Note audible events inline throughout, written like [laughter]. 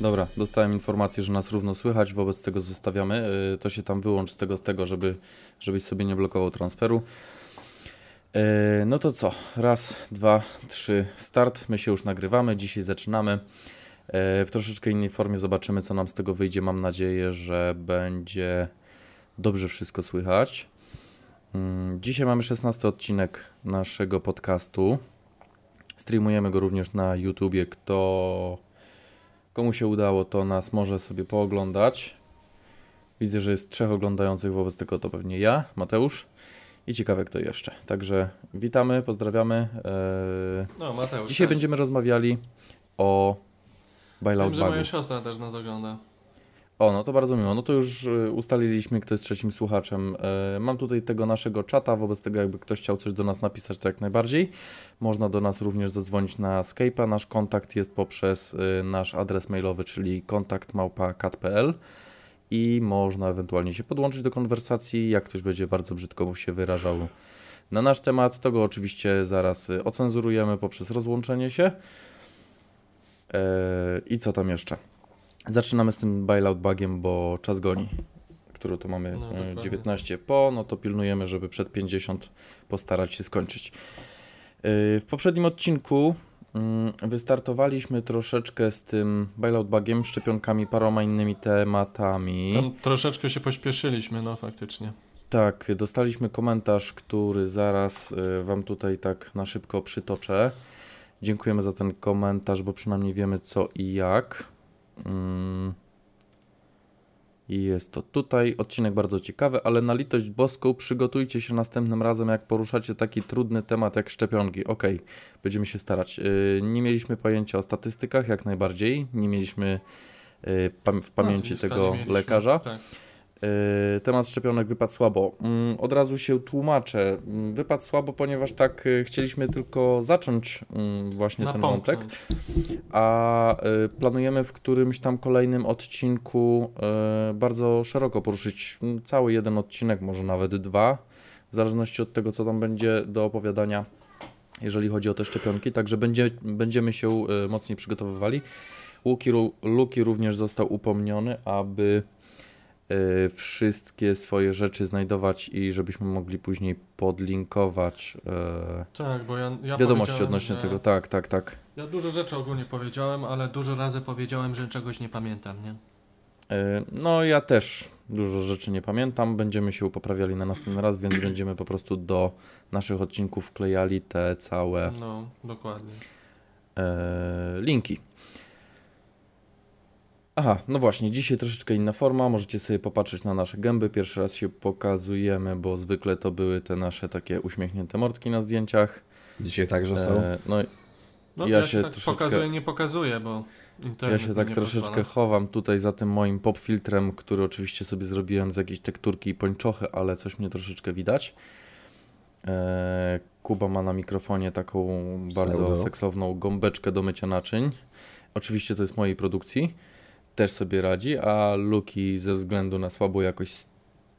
Dobra, dostałem informację, że nas równo słychać, wobec tego zostawiamy. Yy, to się tam wyłącz z tego, z tego żeby, żebyś sobie nie blokował transferu. Yy, no to co? Raz, dwa, trzy, start. My się już nagrywamy, dzisiaj zaczynamy. Yy, w troszeczkę innej formie zobaczymy, co nam z tego wyjdzie. Mam nadzieję, że będzie dobrze wszystko słychać. Yy, dzisiaj mamy 16 odcinek naszego podcastu. Streamujemy go również na YouTubie. Kto komu się udało, to nas może sobie pooglądać. Widzę, że jest trzech oglądających, wobec tego to pewnie ja, Mateusz i ciekawe kto jeszcze. Także witamy, pozdrawiamy. Eee, No, Mateusz. Dzisiaj cześć. będziemy rozmawiali o bailout Wiem, że moja siostra też nas ogląda. O, no to bardzo miło. No to już y, ustaliliśmy, kto jest trzecim słuchaczem. E, Mam tutaj tego naszego czata, wobec tego jakby ktoś chciał coś do nas napisać, to jak najbardziej. Można do nas również zadzwonić na Skype'a. Nasz kontakt jest poprzez y, nasz adres mailowy, czyli kontakt.kat.pl i można ewentualnie się podłączyć do konwersacji. Jak ktoś będzie bardzo brzydko się wyrażał na nasz temat, to go oczywiście zaraz y, ocenzurujemy poprzez rozłączenie się. E, I co tam jeszcze? Zaczynamy z tym bailout bugiem, bo czas goni, który to mamy No, e, dokładnie. 19 po, no to pilnujemy, żeby przed 50 postarać się skończyć. E, W poprzednim odcinku mm, wystartowaliśmy troszeczkę z tym bailout bugiem, szczepionkami, paroma innymi tematami. Tam troszeczkę się pośpieszyliśmy, no faktycznie. Tak, dostaliśmy komentarz, który zaraz y, Wam tutaj tak na szybko przytoczę. Dziękujemy za ten komentarz, bo przynajmniej wiemy co i jak. Mm. I jest to tutaj. Odcinek bardzo ciekawy, ale na litość boską przygotujcie się następnym razem, jak poruszacie taki trudny temat jak szczepionki. Okej, będziemy się starać. Y, Nie mieliśmy pojęcia o statystykach, jak najbardziej. Nie mieliśmy y, w pamięci tego lekarza. Tak. Yy, Temat szczepionek wypadł słabo. Mm, Od razu się tłumaczę. Mm, Wypadł słabo, ponieważ tak y, chcieliśmy tylko zacząć mm, właśnie ten wątek, a y, planujemy w którymś tam kolejnym odcinku bardzo szeroko poruszyć cały jeden odcinek, może nawet dwa, w zależności od tego, co tam będzie do opowiadania, jeżeli chodzi o te szczepionki. Także będzie, będziemy się mocniej przygotowywali. Łuki, ró- Luki również został upomniony, aby wszystkie swoje rzeczy znajdować i żebyśmy mogli później podlinkować y, Tak, bo ja, ja wiadomości odnośnie że- tego. Tak, tak, tak. Ja dużo rzeczy ogólnie powiedziałem, ale dużo razy powiedziałem, że czegoś nie pamiętam, nie? Y, No, ja też dużo rzeczy nie pamiętam. Będziemy się poprawiali na następny raz, więc będziemy po prostu do naszych odcinków wklejali te całe No, dokładnie. e, linki. Aha, no właśnie, dzisiaj troszeczkę inna forma. Możecie sobie popatrzeć na nasze gęby. Pierwszy raz się pokazujemy, bo zwykle to były te nasze takie uśmiechnięte mordki na zdjęciach. Dzisiaj także są. E, no, No, Ja ja, się się tak troszeczkę- pokazuję, nie pokazuję, bo internet ja się tak troszeczkę pozwala. chowam tutaj za tym moim pop filtrem, który oczywiście sobie zrobiłem z jakiejś tekturki i pończochy, ale coś mnie troszeczkę widać. E, Kuba ma na mikrofonie taką bardzo Pseudo. seksowną gąbeczkę do mycia naczyń. Oczywiście to jest mojej produkcji. Też sobie radzi, a Luki ze względu na słabą jakość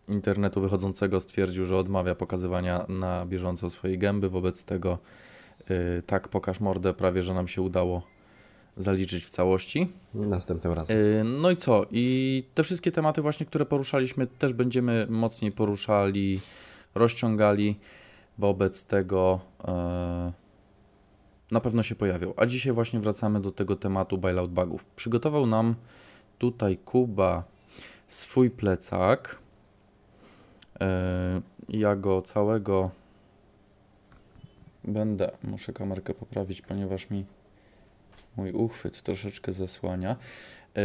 internetu wychodzącego stwierdził, że odmawia pokazywania na bieżąco swojej gęby. Wobec tego y, tak pokaż mordę prawie, że nam się udało zaliczyć w całości. Następnym razem. Y, No i co? I te wszystkie tematy właśnie, które poruszaliśmy, też będziemy mocniej poruszali, rozciągali. Wobec tego e, na pewno się pojawią. A dzisiaj właśnie wracamy do tego tematu bailout bugów. Przygotował nam tutaj Kuba swój plecak. E, Ja go całego będę, muszę kamerkę poprawić, ponieważ mi mój uchwyt troszeczkę zasłania. E,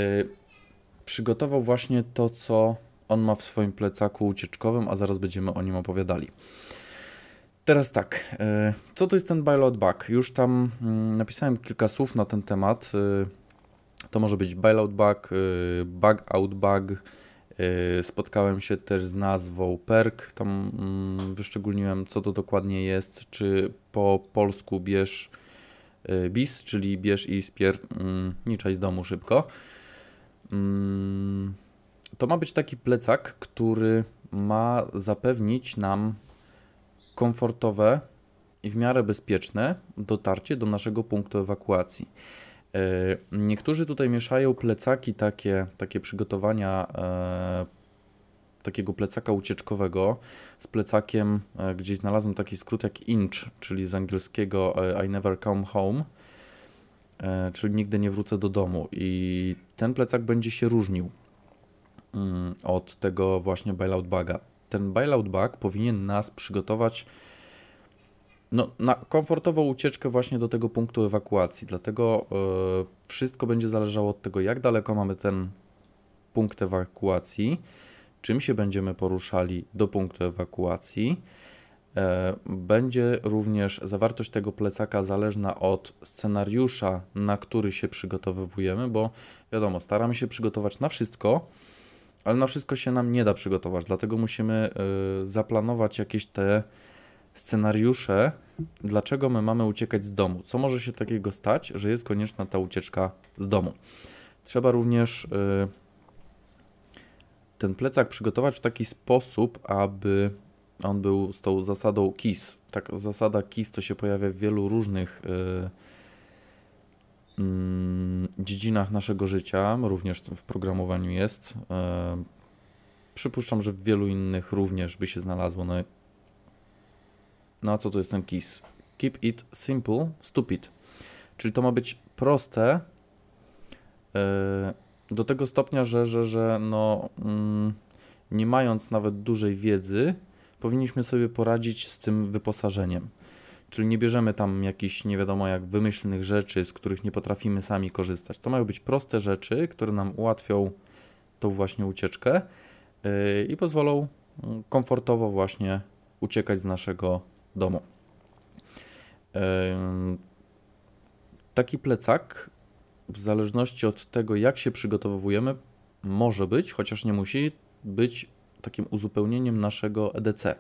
Przygotował właśnie to, co on ma w swoim plecaku ucieczkowym, a zaraz będziemy o nim opowiadali. Teraz tak, e, co to jest ten bailout bug? Już tam mm, napisałem kilka słów na ten temat. To może być bailout bug, e, bug out bug. E, Spotkałem się też z nazwą perk. Tam mm, wyszczególniłem, co to dokładnie jest. Czy po polsku bierz e, bis, czyli bierz i spier mm, z domu szybko. Mm, To ma być taki plecak, który ma zapewnić nam komfortowe i w miarę bezpieczne dotarcie do naszego punktu ewakuacji. Niektórzy tutaj mieszają plecaki takie, takie przygotowania takiego plecaka ucieczkowego z plecakiem, gdzieś znalazłem taki skrót jak INCH, czyli z angielskiego I never come home, czyli nigdy nie wrócę do domu. I ten plecak będzie się różnił mm, od tego właśnie bailout baga. Ten bailout bag powinien nas przygotować no, na komfortową ucieczkę właśnie do tego punktu ewakuacji. Dlatego yy, wszystko będzie zależało od tego, jak daleko mamy ten punkt ewakuacji, czym się będziemy poruszali do punktu ewakuacji. E, będzie również zawartość tego plecaka zależna od scenariusza, na który się przygotowujemy, bo wiadomo, staramy się przygotować na wszystko, ale na wszystko się nam nie da przygotować, dlatego musimy y, zaplanować jakieś te scenariusze, dlaczego my mamy uciekać z domu. Co może się takiego stać, że jest konieczna ta ucieczka z domu. Trzeba również y, ten plecak przygotować w taki sposób, aby on był z tą zasadą KISS. Tak, zasada KISS to się pojawia w wielu różnych y, Mm, dziedzinach naszego życia, również w programowaniu jest. E, przypuszczam, że w wielu innych również by się znalazło. No, no a co to jest ten KISS? Keep it simple, stupid. Czyli to ma być proste e, do tego stopnia, że, że, że no, mm, nie mając nawet dużej wiedzy, powinniśmy sobie poradzić z tym wyposażeniem. Czyli nie bierzemy tam jakichś nie wiadomo jak wymyślnych rzeczy, z których nie potrafimy sami korzystać. To mają być proste rzeczy, które nam ułatwią tą właśnie ucieczkę yy, i pozwolą mm, komfortowo właśnie uciekać z naszego domu. Taki plecak, w zależności od tego, jak się przygotowujemy, może być, chociaż nie musi być takim uzupełnieniem naszego EDC.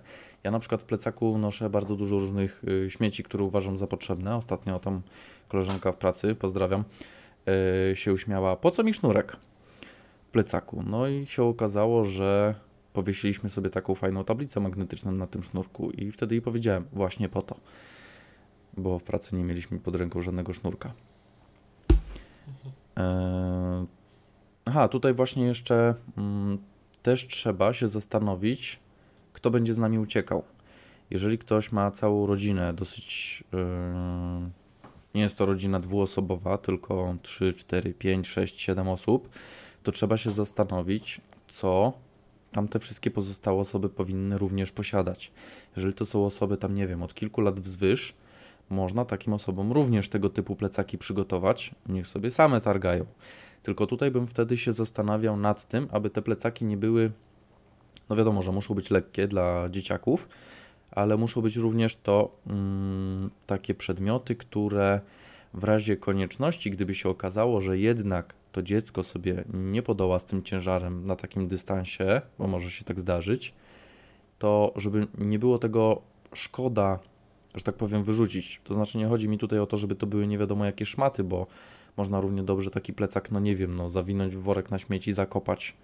Ja na przykład w plecaku noszę bardzo dużo różnych y, śmieci, które uważam za potrzebne. Ostatnio tam koleżanka w pracy, pozdrawiam, y, się uśmiała, po co mi sznurek w plecaku? No i się okazało, że powiesiliśmy sobie taką fajną tablicę magnetyczną na tym sznurku i wtedy jej powiedziałem, właśnie po to, bo w pracy nie mieliśmy pod ręką żadnego sznurka. E, aha, tutaj właśnie jeszcze mm, też trzeba się zastanowić, kto będzie z nami uciekał. Jeżeli ktoś ma całą rodzinę, dosyć. Yy, nie jest to rodzina dwuosobowa, tylko 3, 4, 5, 6, 7 osób, to trzeba się zastanowić, co tamte wszystkie pozostałe osoby powinny również posiadać. Jeżeli to są osoby tam, nie wiem, od kilku lat wzwyż, można takim osobom również tego typu plecaki przygotować, niech sobie same targają. Tylko tutaj bym wtedy się zastanawiał nad tym, aby te plecaki nie były, no wiadomo, że muszą być lekkie dla dzieciaków, ale muszą być również to mm, takie przedmioty, które w razie konieczności, gdyby się okazało, że jednak to dziecko sobie nie podoła z tym ciężarem na takim dystansie, bo może się tak zdarzyć, to żeby nie było tego szkoda, że tak powiem, wyrzucić. To znaczy nie chodzi mi tutaj o to, żeby to były nie wiadomo jakie szmaty, bo można równie dobrze taki plecak, no nie wiem, no zawinąć w worek na śmieci, zakopać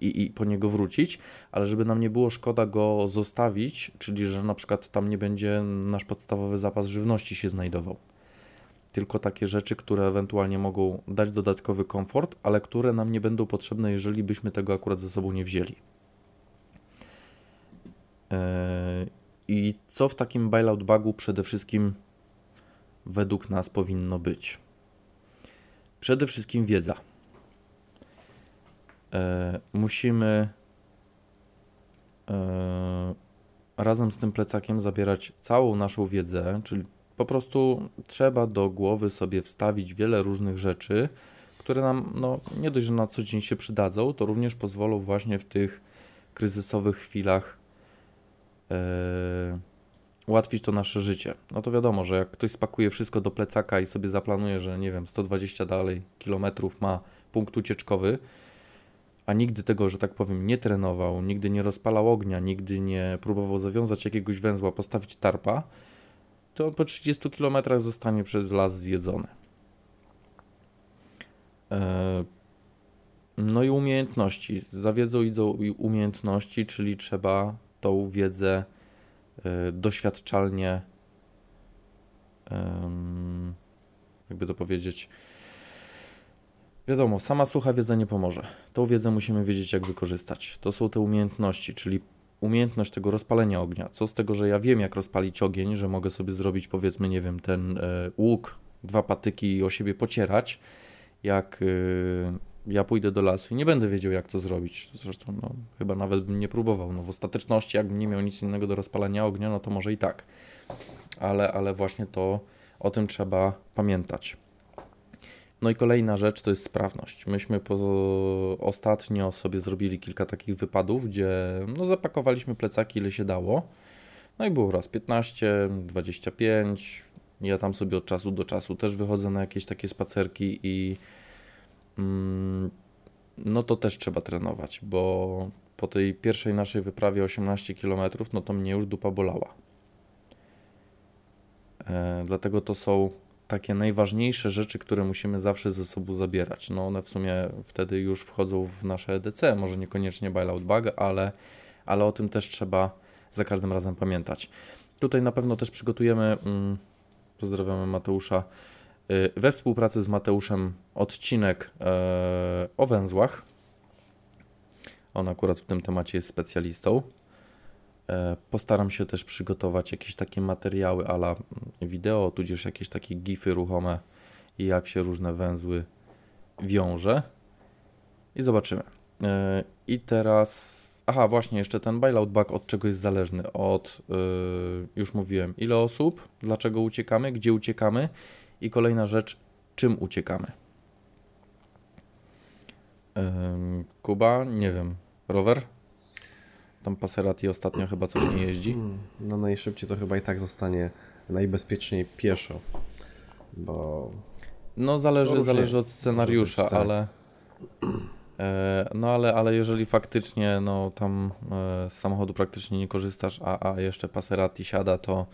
i, i po niego wrócić, ale żeby nam nie było szkoda go zostawić, czyli że na przykład tam nie będzie nasz podstawowy zapas żywności się znajdował. Tylko takie rzeczy, które ewentualnie mogą dać dodatkowy komfort, ale które nam nie będą potrzebne, jeżeli byśmy tego akurat ze sobą nie wzięli. Yy, I co w takim bailout bagu przede wszystkim według nas powinno być? Przede wszystkim wiedza. E, musimy e, razem z tym plecakiem zabierać całą naszą wiedzę, czyli po prostu trzeba do głowy sobie wstawić wiele różnych rzeczy, które nam no, nie dość, że na co dzień się przydadzą, to również pozwolą właśnie w tych kryzysowych chwilach e, ułatwić to nasze życie. No to wiadomo, że jak ktoś spakuje wszystko do plecaka i sobie zaplanuje, że nie wiem, 120 dalej kilometrów ma punkt ucieczkowy, a nigdy tego, że tak powiem, nie trenował, nigdy nie rozpalał ognia, nigdy nie próbował zawiązać jakiegoś węzła, postawić tarpa, to po 30 kilometrach zostanie przez las zjedzony. E, no i umiejętności. Za wiedzą idą umiejętności, czyli trzeba tą wiedzę E, doświadczalnie, jakby to powiedzieć, Wiadomo, sama sucha wiedza nie pomoże. Tą wiedzę musimy wiedzieć, jak wykorzystać. To są te umiejętności, czyli umiejętność tego rozpalenia ognia. Co z tego, że ja wiem, jak rozpalić ogień, że mogę sobie zrobić, powiedzmy, nie wiem, ten e, łuk, dwa patyki i o siebie pocierać, jak e, ja pójdę do lasu i nie będę wiedział, jak to zrobić. Zresztą, no, chyba nawet bym nie próbował. No, w ostateczności, jakbym nie miał nic innego do rozpalania ognia, no to może i tak. Ale, ale właśnie to o tym trzeba pamiętać. No i kolejna rzecz to jest sprawność. Myśmy po, ostatnio sobie zrobili kilka takich wypadów, gdzie no, zapakowaliśmy plecaki ile się dało. No i było raz 15, 25. Ja tam sobie od czasu do czasu też wychodzę na jakieś takie spacerki i mm, no to też trzeba trenować, bo po tej pierwszej naszej wyprawie 18 km, no to mnie już dupa bolała. E, dlatego to są takie najważniejsze rzeczy, które musimy zawsze ze sobą zabierać. No one w sumie wtedy już wchodzą w nasze EDC, może niekoniecznie bailout bug, ale, ale o tym też trzeba za każdym razem pamiętać. Tutaj na pewno też przygotujemy, mm, pozdrawiamy Mateusza, y, we współpracy z Mateuszem odcinek e, o węzłach. On akurat w tym temacie jest specjalistą. E, postaram się też przygotować jakieś takie materiały ala mm, wideo, tudzież jakieś takie gify ruchome i jak się różne węzły wiąże. I zobaczymy. E, I teraz. Aha, właśnie, jeszcze ten bailout bug od czego jest zależny? Od, yy, już mówiłem, ile osób, dlaczego uciekamy, gdzie uciekamy i kolejna rzecz, czym uciekamy. Kuba, nie wiem, rower? Tam Passerati ostatnio chyba coś nie jeździ. Hmm, no najszybciej to chyba i tak zostanie najbezpieczniej pieszo, bo... No zależy, zależy od scenariusza, tak. ale... E, no ale, ale jeżeli faktycznie no, tam e, z samochodu praktycznie nie korzystasz, a, a jeszcze Passerati siada, to,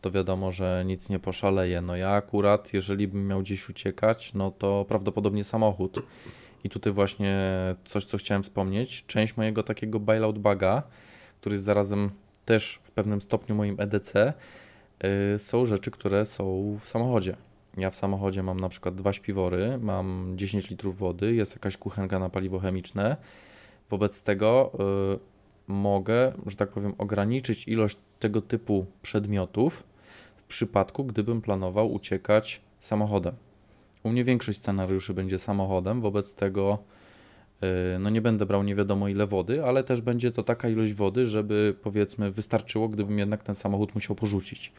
to wiadomo, że nic nie poszaleje. No ja akurat, jeżeli bym miał gdzieś uciekać, no to prawdopodobnie samochód. I tutaj właśnie coś, co chciałem wspomnieć. Część mojego takiego bailout buga, który jest zarazem też w pewnym stopniu moim EDC, yy, są rzeczy, które są w samochodzie. Ja w samochodzie mam na przykład dwa śpiwory, mam 10 litrów wody, jest jakaś kuchenka na paliwo chemiczne. Wobec tego yy, mogę, że tak powiem, ograniczyć ilość tego typu przedmiotów w przypadku, gdybym planował uciekać samochodem. U mnie większość scenariuszy będzie samochodem, wobec tego y, no nie będę brał nie wiadomo ile wody, ale też będzie to taka ilość wody, żeby powiedzmy wystarczyło, gdybym jednak ten samochód musiał porzucić.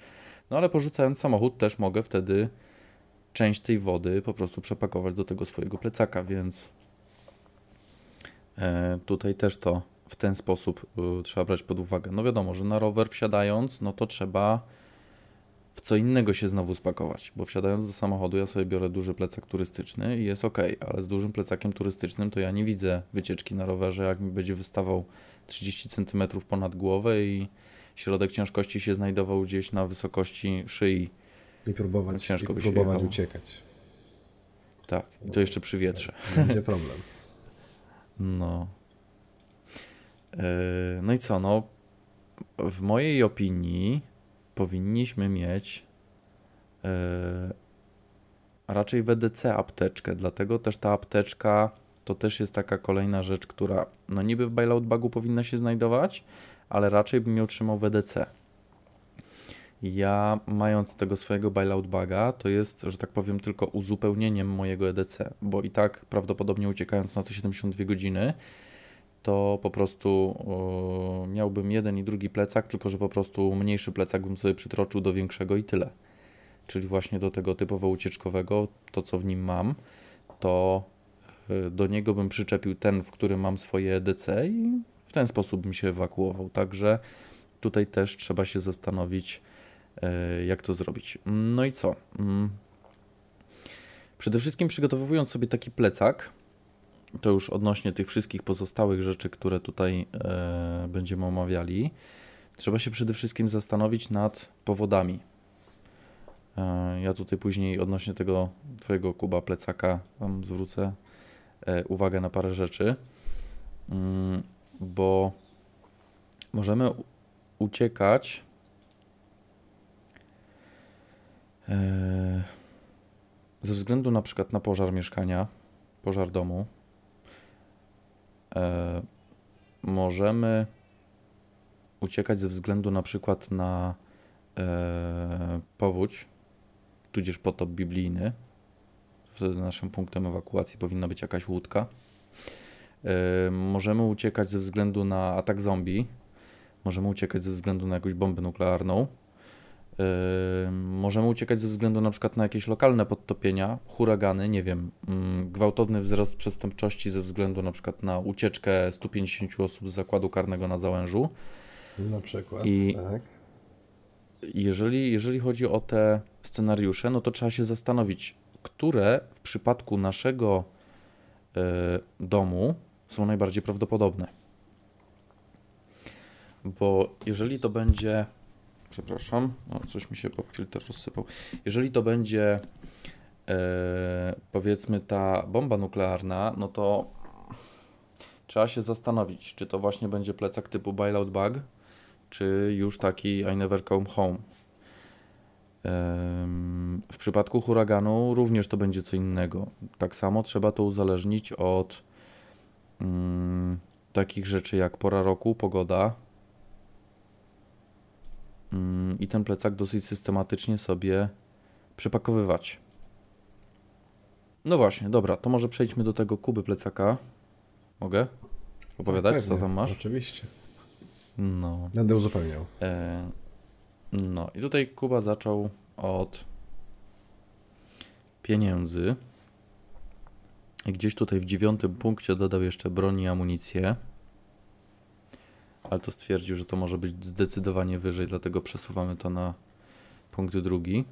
No ale porzucając samochód też mogę wtedy część tej wody po prostu przepakować do tego swojego plecaka, więc e, tutaj też to w ten sposób y, trzeba brać pod uwagę. No wiadomo, że na rower wsiadając, no to trzeba w co innego się znowu spakować, bo wsiadając do samochodu ja sobie biorę duży plecak turystyczny i jest ok, ale z dużym plecakiem turystycznym to ja nie widzę wycieczki na rowerze, jak mi będzie wystawał 30 cm ponad głowę i środek ciężkości się znajdował gdzieś na wysokości szyi. I próbować, ciężko i by próbować uciekać. Tak, i to jeszcze przy wietrze. Będzie problem. [laughs] No. Yy, no i co, no w mojej opinii powinniśmy mieć yy, raczej w EDC apteczkę, dlatego też ta apteczka to też jest taka kolejna rzecz, która no niby w bailout bagu powinna się znajdować, ale raczej bym ją trzymał w EDC. Ja mając tego swojego bailout baga, to jest, że tak powiem, tylko uzupełnieniem mojego EDC, bo i tak prawdopodobnie uciekając na te 72 godziny, to po prostu miałbym jeden i drugi plecak, tylko że po prostu mniejszy plecak bym sobie przytroczył do większego i tyle. Czyli właśnie do tego typowo ucieczkowego, to co w nim mam, to y, do niego bym przyczepił ten, w którym mam swoje EDC i w ten sposób bym się ewakuował. Także tutaj też trzeba się zastanowić, y, jak to zrobić. No i co? Mm. Przede wszystkim przygotowując sobie taki plecak, to już odnośnie tych wszystkich pozostałych rzeczy, które tutaj e, będziemy omawiali, trzeba się przede wszystkim zastanowić nad powodami. E, ja tutaj później odnośnie tego Twojego Kuba plecaka tam zwrócę e, uwagę na parę rzeczy, mm, bo możemy uciekać e, ze względu na przykład na pożar mieszkania pożar domu, możemy uciekać ze względu na przykład na e, powódź, tudzież potop biblijny. Wtedy naszym punktem ewakuacji powinna być jakaś łódka. E, możemy uciekać ze względu na atak zombie. Możemy uciekać ze względu na jakąś bombę nuklearną. Yy, możemy uciekać ze względu na przykład na jakieś lokalne podtopienia, huragany, nie wiem, mm, gwałtowny wzrost przestępczości ze względu na przykład na ucieczkę 150 osób z zakładu karnego na Załężu. Na przykład, I- tak. Jeżeli, jeżeli chodzi o te scenariusze, no to trzeba się zastanowić, które w przypadku naszego e, domu są najbardziej prawdopodobne. Bo jeżeli to będzie. Przepraszam, no coś mi się pop filter rozsypał. Jeżeli to będzie e, powiedzmy ta bomba nuklearna, no to trzeba się zastanowić, czy to właśnie będzie plecak typu bailout bug, czy już taki I never come home. W przypadku huraganu również to będzie co innego. Tak samo trzeba to uzależnić od mm, takich rzeczy jak pora roku, pogoda. Mm, I ten plecak dosyć systematycznie sobie przypakowywać. No właśnie, dobra, to może przejdźmy do tego kuby plecaka. Mogę opowiadać, co Pewnie, tam masz? Oczywiście. No. Będę uzupełniał. E, No i tutaj Kuba zaczął od pieniędzy. I gdzieś tutaj w dziewiątym punkcie dodał jeszcze broń i amunicję. Ale to stwierdził, że to może być zdecydowanie wyżej, dlatego przesuwamy to na punkt drugi.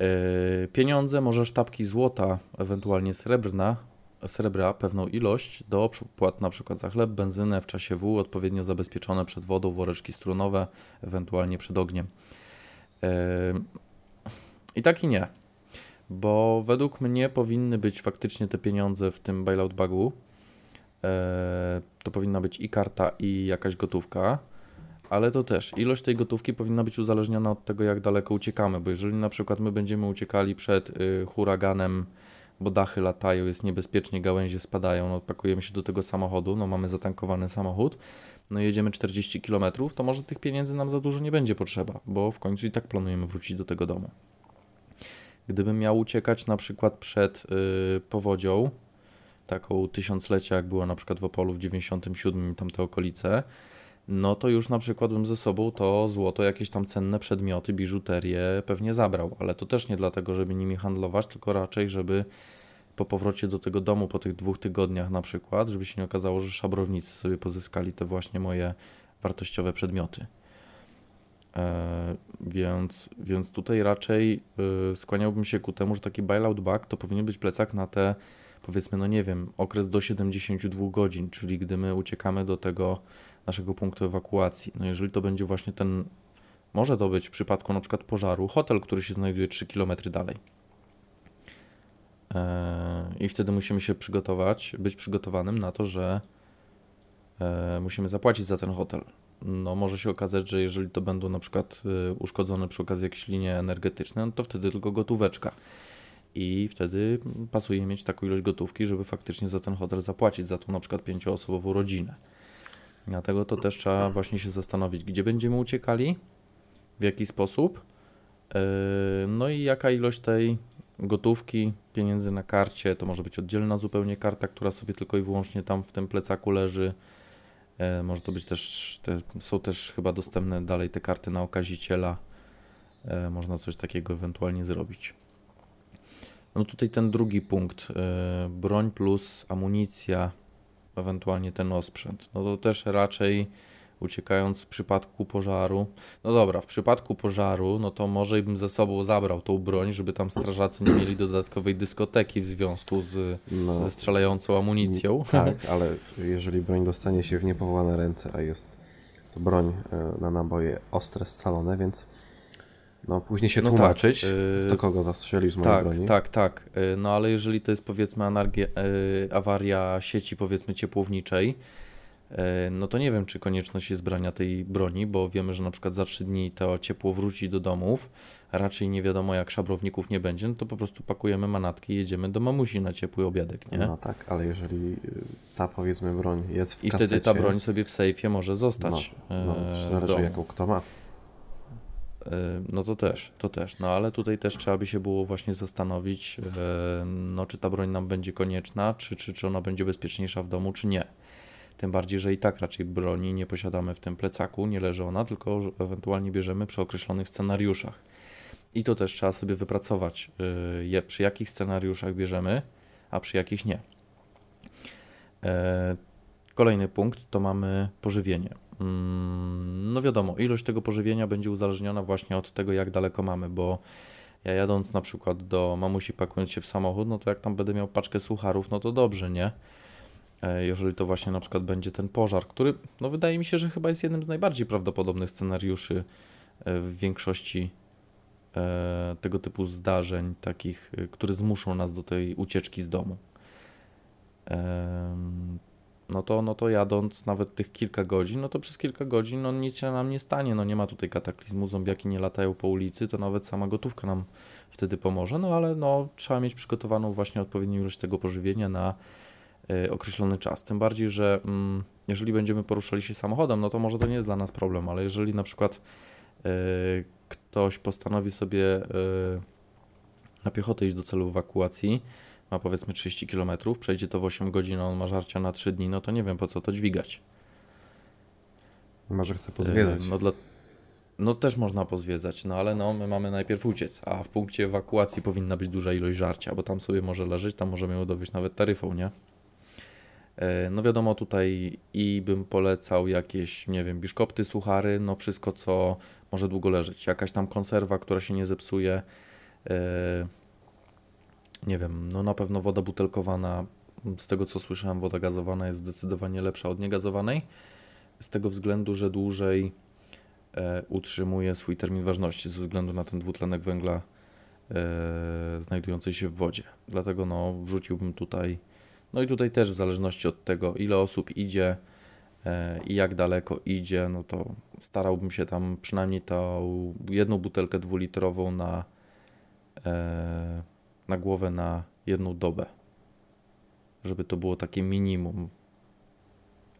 E, Pieniądze, może sztabki złota, ewentualnie srebrna, srebra, pewną ilość do opłat na przykład za chleb, benzynę w czasie W, odpowiednio zabezpieczone przed wodą, woreczki strunowe, ewentualnie przed ogniem. Em, I tak i nie, bo według mnie powinny być faktycznie te pieniądze w tym bailout bagu. E, To powinna być i karta, i jakaś gotówka, ale to też ilość tej gotówki powinna być uzależniona od tego, jak daleko uciekamy, bo jeżeli na przykład my będziemy uciekali przed y, huraganem, bo dachy latają, jest niebezpiecznie, gałęzie spadają, no pakujemy się do tego samochodu, no mamy zatankowany samochód, no jedziemy 40 km, to może tych pieniędzy nam za dużo nie będzie potrzeba, bo w końcu i tak planujemy wrócić do tego domu. Gdybym miał uciekać na przykład przed y, powodzią, taką tysiąclecia, jak było na przykład w Opolu w 97 i tamte okolice, no to już na przykład bym ze sobą to złoto, jakieś tam cenne przedmioty, biżuterię pewnie zabrał, ale to też nie dlatego, żeby nimi handlować, tylko raczej, żeby po powrocie do tego domu po tych dwóch tygodniach na przykład, żeby się nie okazało, że szabrownicy sobie pozyskali te właśnie moje wartościowe przedmioty. E, więc, więc tutaj raczej y, skłaniałbym się ku temu, że taki bailout bag to powinien być plecak na te powiedzmy, no nie wiem, okres do 72 godzin, czyli gdy my uciekamy do tego naszego punktu ewakuacji. No jeżeli to będzie właśnie ten, może to być w przypadku na przykład pożaru, hotel, który się znajduje 3 km dalej. Eee, I wtedy musimy się przygotować, być przygotowanym na to, że e, musimy zapłacić za ten hotel. No może się okazać, że jeżeli to będą na przykład y, uszkodzone przy okazji jakieś linie energetyczne, no to wtedy tylko gotóweczka. I wtedy pasuje mieć taką ilość gotówki, żeby faktycznie za ten hotel zapłacić, za tą na przykład pięcioosobową rodzinę. Dlatego to też trzeba właśnie się zastanowić, gdzie będziemy uciekali, w jaki sposób, yy, no i jaka ilość tej gotówki, pieniędzy na karcie, to może być oddzielna zupełnie karta, która sobie tylko i wyłącznie tam w tym plecaku leży. E, Może to być też, te, są też chyba dostępne dalej te karty na okaziciela. E, Można coś takiego ewentualnie zrobić. No tutaj ten drugi punkt, e, broń plus amunicja, ewentualnie ten osprzęt. No to też raczej uciekając w przypadku pożaru. No dobra, w przypadku pożaru, no to może bym ze sobą zabrał tą broń, żeby tam strażacy nie mieli dodatkowej dyskoteki w związku z, No, ze strzelającą amunicją. tak, [laughs] ale jeżeli broń dostanie się w niepowołane ręce, a jest to broń e, na naboje ostre, scalone, więc no później się No tak, tłumaczyć, yy, kto kogo zastrzelił z mojej Tak, broni. tak, tak. Y, No ale jeżeli to jest powiedzmy anargie, y, awaria sieci powiedzmy ciepłowniczej, no to nie wiem, czy konieczność jest brania tej broni, bo wiemy, że na przykład za trzy dni to ciepło wróci do domów, a raczej nie wiadomo jak szabrowników nie będzie, no to po prostu pakujemy manatki i jedziemy do mamusi na ciepły obiadek, nie? No tak, ale jeżeli ta powiedzmy broń jest w I kasecie, wtedy ta broń sobie w sejfie może zostać no, no, zależy jaką kto ma. No to też, to też. No ale tutaj też trzeba by się było właśnie zastanowić, e, no czy ta broń nam będzie konieczna, czy, czy, czy ona będzie bezpieczniejsza w domu, czy nie. Tym bardziej, że i tak raczej broni nie posiadamy w tym plecaku, nie leży ona, tylko ewentualnie bierzemy przy określonych scenariuszach. I to też trzeba sobie wypracować, e, przy jakich scenariuszach bierzemy, a przy jakich nie. E, Kolejny punkt to mamy pożywienie. Mm, No wiadomo, ilość tego pożywienia będzie uzależniona właśnie od tego, jak daleko mamy, bo ja jadąc na przykład do mamusi, pakując się w samochód, no to jak tam będę miał paczkę sucharów, no to dobrze, nie? E, Jeżeli to właśnie na przykład będzie ten pożar, który, no wydaje mi się, że chyba jest jednym z najbardziej prawdopodobnych scenariuszy e, w większości e, tego typu zdarzeń, takich, które zmuszą nas do tej ucieczki z domu. No to, no to jadąc nawet tych kilka godzin, no to przez kilka godzin no nic się nam nie stanie, no nie ma tutaj kataklizmu, zombiaki nie latają po ulicy, to nawet sama gotówka nam wtedy pomoże, no ale no trzeba mieć przygotowaną właśnie odpowiednią ilość tego pożywienia na e, określony czas, tym bardziej, że mm, jeżeli będziemy poruszali się samochodem, no to może to nie jest dla nas problem, ale jeżeli na przykład e, ktoś postanowi sobie e, na piechotę iść do celu ewakuacji, ma powiedzmy 30 km, przejdzie to w 8 godzin, a on ma żarcia na 3 dni, no to nie wiem po co to dźwigać. Może pozwiedzać. E, No, dla... no też można pozwiedzać, no ale no my mamy najpierw uciec, a w punkcie ewakuacji powinna być duża ilość żarcia, bo tam sobie może leżeć, tam możemy ją dowieść nawet taryfą, nie? E, No wiadomo tutaj i bym polecał jakieś, nie wiem, biszkopty, suchary, no wszystko co może długo leżeć. Jakaś tam konserwa, która się nie zepsuje. e, Nie wiem, no na pewno woda butelkowana, z tego co słyszałem, woda gazowana jest zdecydowanie lepsza od niegazowanej. Z tego względu, że dłużej e, utrzymuje swój termin ważności ze względu na ten dwutlenek węgla e, znajdujący się w wodzie. Dlatego no, wrzuciłbym tutaj, no i tutaj też w zależności od tego, ile osób idzie e, i jak daleko idzie, no to starałbym się tam przynajmniej tą jedną butelkę dwulitrową na, e, na głowę na jedną dobę. Żeby to było takie minimum.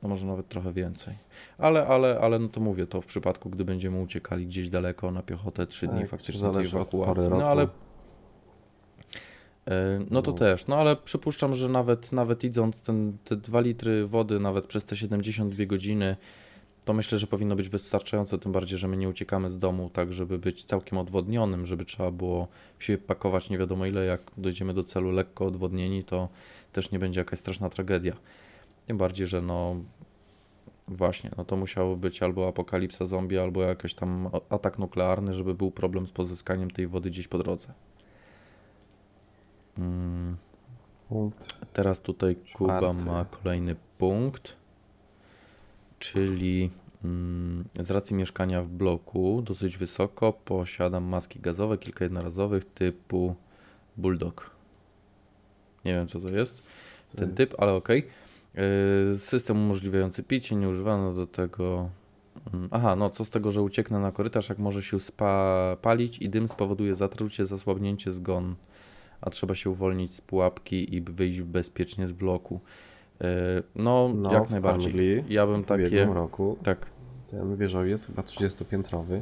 No może nawet trochę więcej. Ale, ale, ale no to mówię, to w przypadku, gdy będziemy uciekali gdzieś daleko na piechotę, trzy dni Tak, faktycznie tej ewakuacji. No ale e, no to No. też, no ale przypuszczam, że nawet, nawet idąc ten, te 2 litry wody, nawet przez te 72 godziny, to myślę, że powinno być wystarczające, tym bardziej, że my nie uciekamy z domu tak, żeby być całkiem odwodnionym, żeby trzeba było siebie pakować nie wiadomo ile, jak dojdziemy do celu lekko odwodnieni, to też nie będzie jakaś straszna tragedia. Tym bardziej, że no właśnie, no to musiało być albo apokalipsa zombie, albo jakiś tam atak nuklearny, żeby był problem z pozyskaniem tej wody gdzieś po drodze. Mm. Punkt. Teraz tutaj Kuba ma kolejny punkt, czyli mm, z racji mieszkania w bloku dosyć wysoko posiadam maski gazowe, kilka jednorazowych typu Bulldog. Nie wiem co to jest To ten jest- typ, ale okej. Yy, System umożliwiający picie, nie używano do tego. Mm, Aha, no co z tego, że ucieknę na korytarz, jak może się spalić i dym spowoduje zatrucie, zasłabnięcie, zgon, a trzeba się uwolnić z pułapki i wyjść bezpiecznie z bloku. Yy, No, No, jak w najbardziej. Angli Ja bym W takie. ubiegłym roku Tak, ten wieżowiec, chyba 30-piętrowy,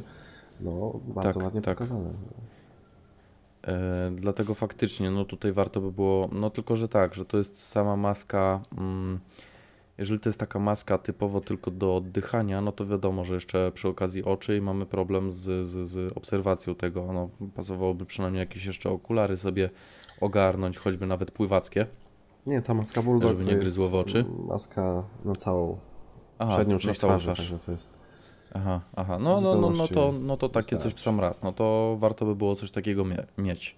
no bardzo Tak, ładnie tak. pokazane. E, dlatego faktycznie, no tutaj warto by było, no tylko, że tak, że to jest sama maska, mm, jeżeli to jest taka maska typowo tylko do oddychania, no to wiadomo, że jeszcze przy okazji oczy i mamy problem z, z, z obserwacją tego, no pasowałoby przynajmniej jakieś jeszcze okulary sobie ogarnąć, choćby nawet pływackie. Nie, ta maska Bulldog Żeby nie gryzło w oczy? maska na całą Aha, przednią część twarzy, twarz. to jest... Aha, aha. No, no, no, no, to, no to takie coś w sam raz. No to warto by było coś takiego mie- mieć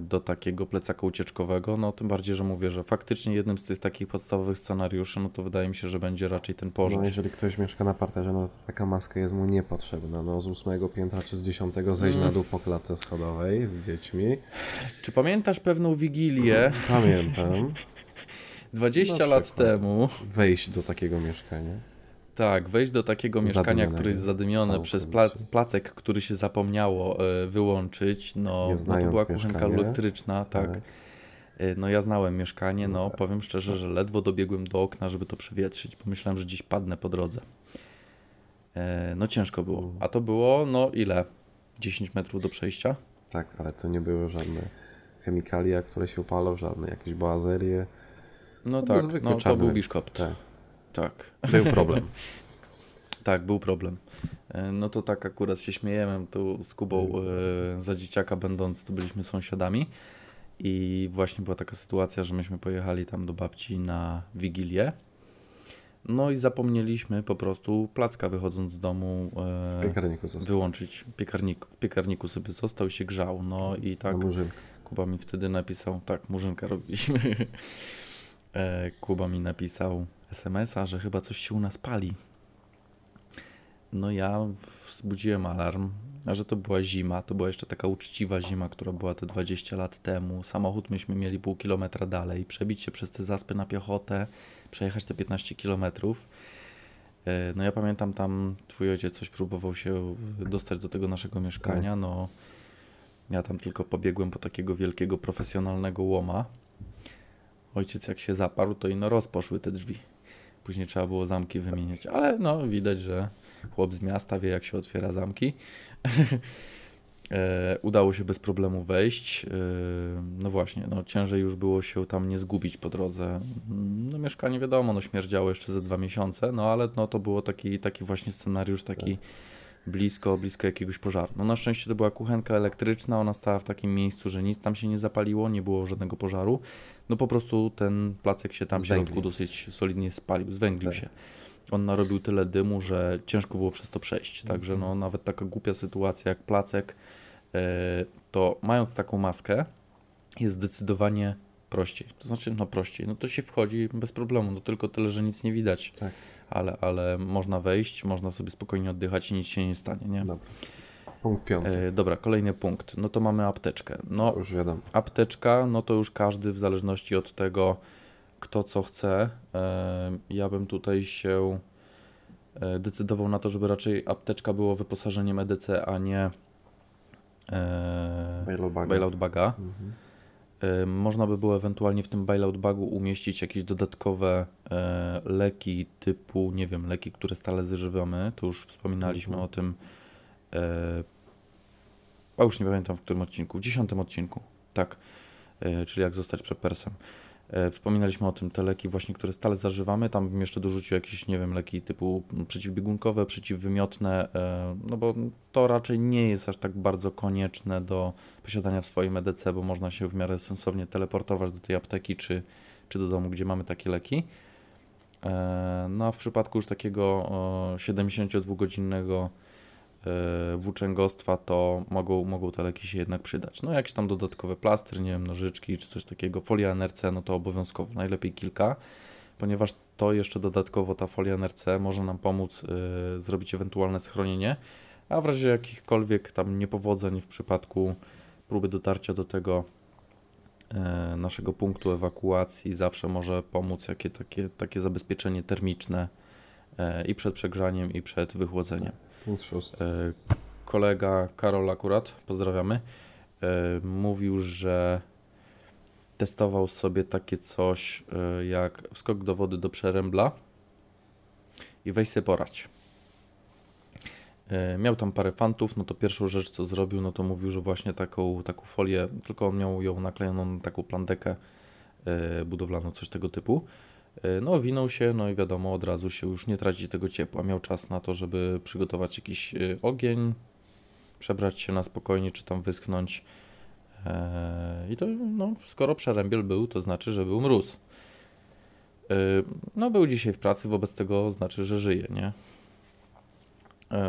do takiego plecaka ucieczkowego. No tym bardziej, że mówię, że faktycznie jednym z tych takich podstawowych scenariuszy, no to wydaje mi się, że będzie raczej ten pożar. No, jeżeli ktoś mieszka na parterze, no to taka maska jest mu niepotrzebna. No z ósmego piętra czy z dziesiątego zejść Mm. na dół po klatce schodowej z dziećmi. Czy pamiętasz pewną wigilię? Pamiętam. [laughs] 20 Na lat temu, Wejść do takiego mieszkania. Tak, wejść do takiego mieszkania, które jest zadymione przez plac, placek, który się zapomniało e, wyłączyć, no, no to była kuchenka elektryczna, tak. Tak. E, No ja znałem mieszkanie, no No tak. powiem szczerze, że ledwo dobiegłem do okna, żeby to przewietrzyć. Pomyślałem, że gdzieś padnę po drodze. E, No ciężko było. Mhm. A to było, no ile? 10 metrów do przejścia? Tak, ale to nie były żadne chemikalia, które się upalą, żadne jakieś boazerie. No To był tak, no to był biszkopt. Tak. Tak. Był problem. [laughs] Tak, był problem. E, No to tak akurat się śmiejemy tu z Kubą e, za dzieciaka będąc, to byliśmy sąsiadami i właśnie była taka sytuacja, że myśmy pojechali tam do babci na Wigilię. No i zapomnieliśmy po prostu placka wychodząc z domu e, piekarniku został. wyłączyć piekarnik, w piekarniku sobie został i się grzał. No i tak. Kuba mi wtedy napisał, tak, murzynkę robiliśmy. [laughs] E, Kuba mi napisał SMS-a, że chyba coś się u nas pali. No ja wzbudziłem alarm, a że to była zima, to była jeszcze taka uczciwa zima, która była te 20 lat temu. Samochód myśmy mieli pół kilometra dalej, przebić się przez te zaspy na piechotę, przejechać te 15 kilometrów. E, No ja pamiętam tam, twój ojciec coś próbował się dostać do tego naszego mieszkania, no ja tam tylko pobiegłem po takiego wielkiego profesjonalnego łoma. Ojciec jak się zaparł, to i no rozposzły te drzwi. Później trzeba było zamki wymieniać, ale no widać, że chłop z miasta wie jak się otwiera zamki. [laughs] e, udało się bez problemu wejść. E, no właśnie, no ciężej już było się tam nie zgubić po drodze. No mieszkanie wiadomo, no śmierdziało jeszcze ze dwa miesiące, no ale no to było taki, taki właśnie scenariusz, taki blisko, blisko jakiegoś pożaru. No na szczęście to była kuchenka elektryczna, ona stała w takim miejscu, że nic tam się nie zapaliło, nie było żadnego pożaru. No po prostu ten placek się tam w środku dosyć solidnie spalił, zwęglił Tak. się. On narobił tyle dymu, że ciężko było przez to przejść. Także Mhm. no nawet taka głupia sytuacja jak placek, e, to mając taką maskę jest zdecydowanie prościej. To znaczy, no prościej, no to się wchodzi bez problemu, no tylko tyle, że nic nie widać. Tak. Ale, ale można wejść, można sobie spokojnie oddychać i nic się nie stanie, nie? Dobra. Punkt piąty. E, dobra, kolejny punkt. No to mamy apteczkę. No, już wiadomo. apteczka, no to już każdy w zależności od tego, kto co chce. E, ja bym tutaj się e, decydował na to, żeby raczej apteczka było wyposażeniem EDC, a nie e, Bailout baga. bailout baga. Mhm. Można by było ewentualnie w tym bailout bagu umieścić jakieś dodatkowe e, leki typu, nie wiem, leki, które stale zażywamy. To już wspominaliśmy Mhm. o tym. E, a już nie pamiętam w którym odcinku, w dziesiątym odcinku, tak, e, czyli jak zostać prepersem. E, Wspominaliśmy o tym, te leki właśnie, które stale zażywamy, tam bym jeszcze dorzucił jakieś, nie wiem, leki typu przeciwbiegunkowe, przeciwwymiotne, e, no bo to raczej nie jest aż tak bardzo konieczne do posiadania w swoim EDC, bo można się w miarę sensownie teleportować do tej apteki czy, czy do domu, gdzie mamy takie leki. E, No a w przypadku już takiego o, 72-godzinnego e, włóczęgostwa, to mogą, mogą te leki się jednak przydać. No jakieś tam dodatkowe plastry, nie wiem, nożyczki czy coś takiego, folia NRC, no to obowiązkowo, najlepiej kilka, ponieważ to jeszcze dodatkowo ta folia NRC może nam pomóc e, zrobić ewentualne schronienie, a w razie jakichkolwiek tam niepowodzeń w przypadku próby dotarcia do tego e, naszego punktu ewakuacji zawsze może pomóc jakie takie, takie zabezpieczenie termiczne e, i przed przegrzaniem i przed wychłodzeniem. Punkt szósty. Kolega Karol akurat, pozdrawiamy, e, mówił, że testował sobie takie coś e, jak wskok do wody do przerębla i weź sobie porać. E, Miał tam parę fantów, no to pierwszą rzecz co zrobił, no to mówił, że właśnie taką, taką folię, tylko on miał ją naklejoną na taką plandekę budowlaną, coś tego typu. E, No, winął się, no i wiadomo, od razu się już nie traci tego ciepła. Miał czas na to, żeby przygotować jakiś e, ogień, przebrać się na spokojnie, czy tam wyschnąć. E, I to, no, skoro przerębiel był, to znaczy, że był mróz. No, był dzisiaj w pracy, wobec tego znaczy, że żyje, nie?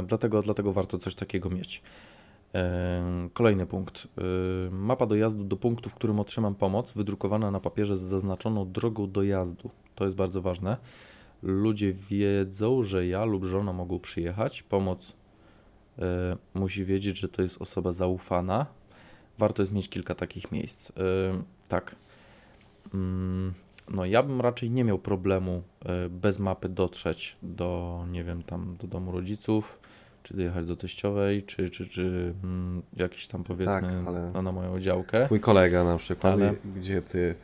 Dlatego, dlatego warto coś takiego mieć. Kolejny punkt. Mapa dojazdu do punktu, w którym otrzymam pomoc, wydrukowana na papierze z zaznaczoną drogą dojazdu. To jest bardzo ważne. Ludzie wiedzą, że ja lub żona mogą przyjechać. Pomoc e, musi wiedzieć, że to jest osoba zaufana. Warto jest mieć kilka takich miejsc. E, tak. Mm, no ja bym raczej nie miał problemu e, bez mapy dotrzeć do, nie wiem, tam do domu rodziców, czy dojechać do teściowej, czy, czy, czy mm, jakiś tam powiedzmy Tak, no, na moją działkę. Twój kolega na przykład, Ale- gdzie ty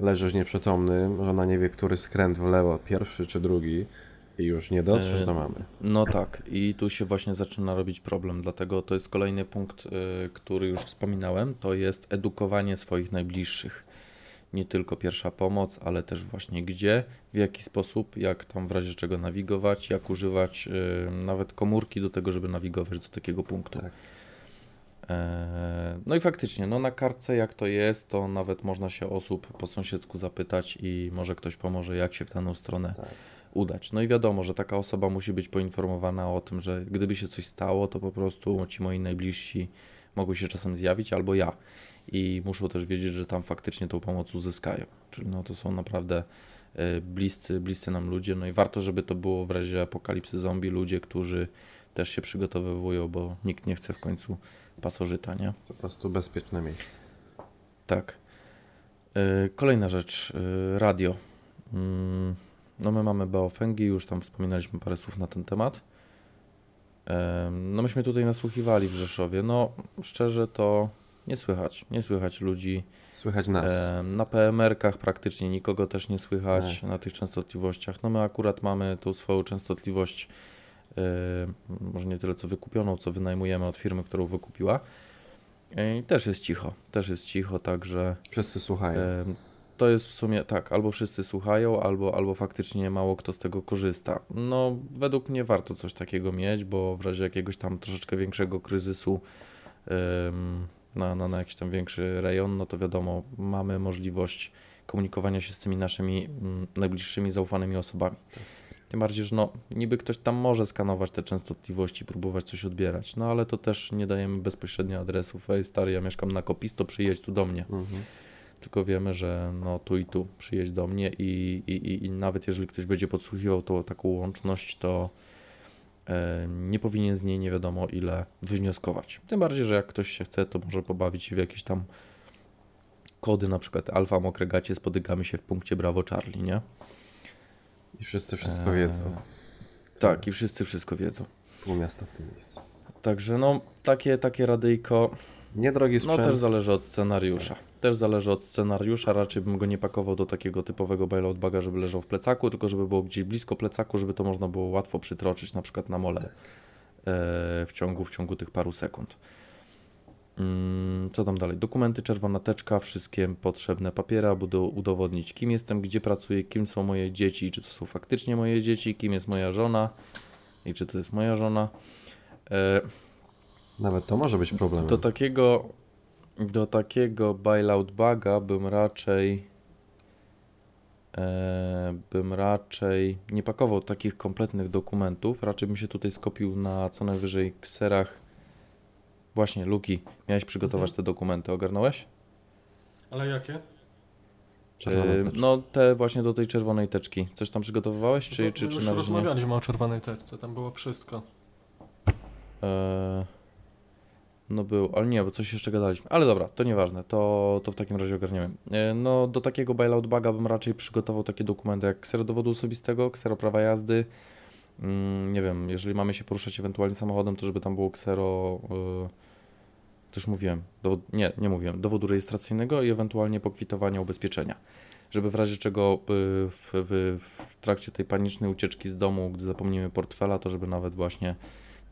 leżysz nieprzytomny, żona nie wie, który skręt w lewo, pierwszy czy drugi i już nie dotrzesz E, do mamy. No tak, i tu się właśnie zaczyna robić problem, dlatego to jest kolejny punkt, y, który już wspominałem, to jest edukowanie swoich najbliższych. Nie tylko pierwsza pomoc, ale też właśnie gdzie, w jaki sposób, jak tam w razie czego nawigować, jak używać y, nawet komórki do tego, żeby nawigować do takiego punktu. Tak. E, No i faktycznie, no na kartce jak to jest, to nawet można się osób po sąsiedzku zapytać i może ktoś pomoże, jak się w daną stronę Tak. udać. No i wiadomo, że taka osoba musi być poinformowana o tym, że gdyby się coś stało, to po prostu ci moi najbliżsi mogą się czasem zjawić, albo ja. I muszą też wiedzieć, że tam faktycznie tą pomoc uzyskają. Czyli no to są naprawdę e, bliscy, bliscy nam ludzie. No i warto, żeby to było w razie apokalipsy zombie ludzie, którzy też się przygotowywują, bo nikt nie chce w końcu pasożyta, nie? Po prostu bezpieczne miejsce. Tak. E, Kolejna rzecz, e, radio. Mm, No my mamy Baofengi, już tam wspominaliśmy parę słów na ten temat. E, No myśmy tutaj nasłuchiwali w Rzeszowie. No szczerze to nie słychać, nie słychać ludzi. Słychać nas. Na PMR-kach praktycznie nikogo też nie słychać Nie. na tych częstotliwościach. No my akurat mamy tą swoją częstotliwość, może nie tyle co wykupioną, co wynajmujemy od firmy, którą wykupiła. I też jest cicho, też jest cicho, także Wszyscy słuchają. e, to jest w sumie tak, albo wszyscy słuchają, albo, albo faktycznie mało kto z tego korzysta. No według mnie warto coś takiego mieć, bo w razie jakiegoś tam troszeczkę większego kryzysu em, na, na, na jakiś tam większy rejon, no to wiadomo, mamy możliwość komunikowania się z tymi naszymi mm, najbliższymi, zaufanymi osobami. Tym bardziej, że no, niby ktoś tam może skanować te częstotliwości, próbować coś odbierać, no ale to też nie dajemy bezpośrednio adresów. Ej, stary, ja mieszkam na Kopisto, przyjedź tu do mnie. Mhm. Tylko wiemy, że no tu i tu przyjedź do mnie i, i, i, nawet jeżeli ktoś będzie podsłuchiwał tą taką łączność, to e, nie powinien z niej nie wiadomo ile wywnioskować. Tym bardziej, że jak ktoś się chce, to może pobawić się w jakieś tam kody, na przykład alfa mokre gacie, spotykamy się w punkcie Bravo Charlie, nie? I wszyscy wszystko Eee, wiedzą. Tak, i wszyscy wszystko wiedzą. Pół miasta w tym miejscu. Także no, takie, takie radyjko, Niedrogi no sprzęt. też zależy od scenariusza. Też zależy od scenariusza, raczej bym go nie pakował do takiego typowego bailout baga, żeby leżał w plecaku, tylko żeby było gdzieś blisko plecaku, żeby to można było łatwo przytroczyć, na przykład na mole e, w, ciągu, w ciągu tych paru sekund. Mm, Co tam dalej? Dokumenty, czerwona teczka, wszystkie potrzebne papiery, aby do, udowodnić, kim jestem, gdzie pracuję, kim są moje dzieci, czy to są faktycznie moje dzieci, kim jest moja żona i czy to jest moja żona. E, Nawet to może być problemem. do takiego, do takiego bailout buga bym raczej e, bym raczej nie pakował takich kompletnych dokumentów, raczej bym się tutaj skopił na co najwyżej kserach. Właśnie, Luki, miałeś przygotować Mhm. te dokumenty, ogarnąłeś? Ale jakie? Czerwona E, teczka. no te właśnie do tej czerwonej teczki. Coś tam przygotowywałeś, czy, To czy, czy już na razie nie? rozmawialiśmy o czerwonej teczce, tam było wszystko. E, No był, ale nie, bo coś jeszcze gadaliśmy. Ale dobra, to nieważne, to, to w takim razie ogarniemy. E, No do takiego bailout baga bym raczej przygotował takie dokumenty jak ksero dowodu osobistego, ksero prawa jazdy. Mm, Nie wiem, jeżeli mamy się poruszać ewentualnie samochodem, to żeby tam było ksero, e, to już mówiłem, dowod, nie, nie mówiłem, dowodu rejestracyjnego i ewentualnie pokwitowania ubezpieczenia. Żeby w razie czego e, w, w, w trakcie tej panicznej ucieczki z domu, gdy zapomnimy portfela, to żeby nawet właśnie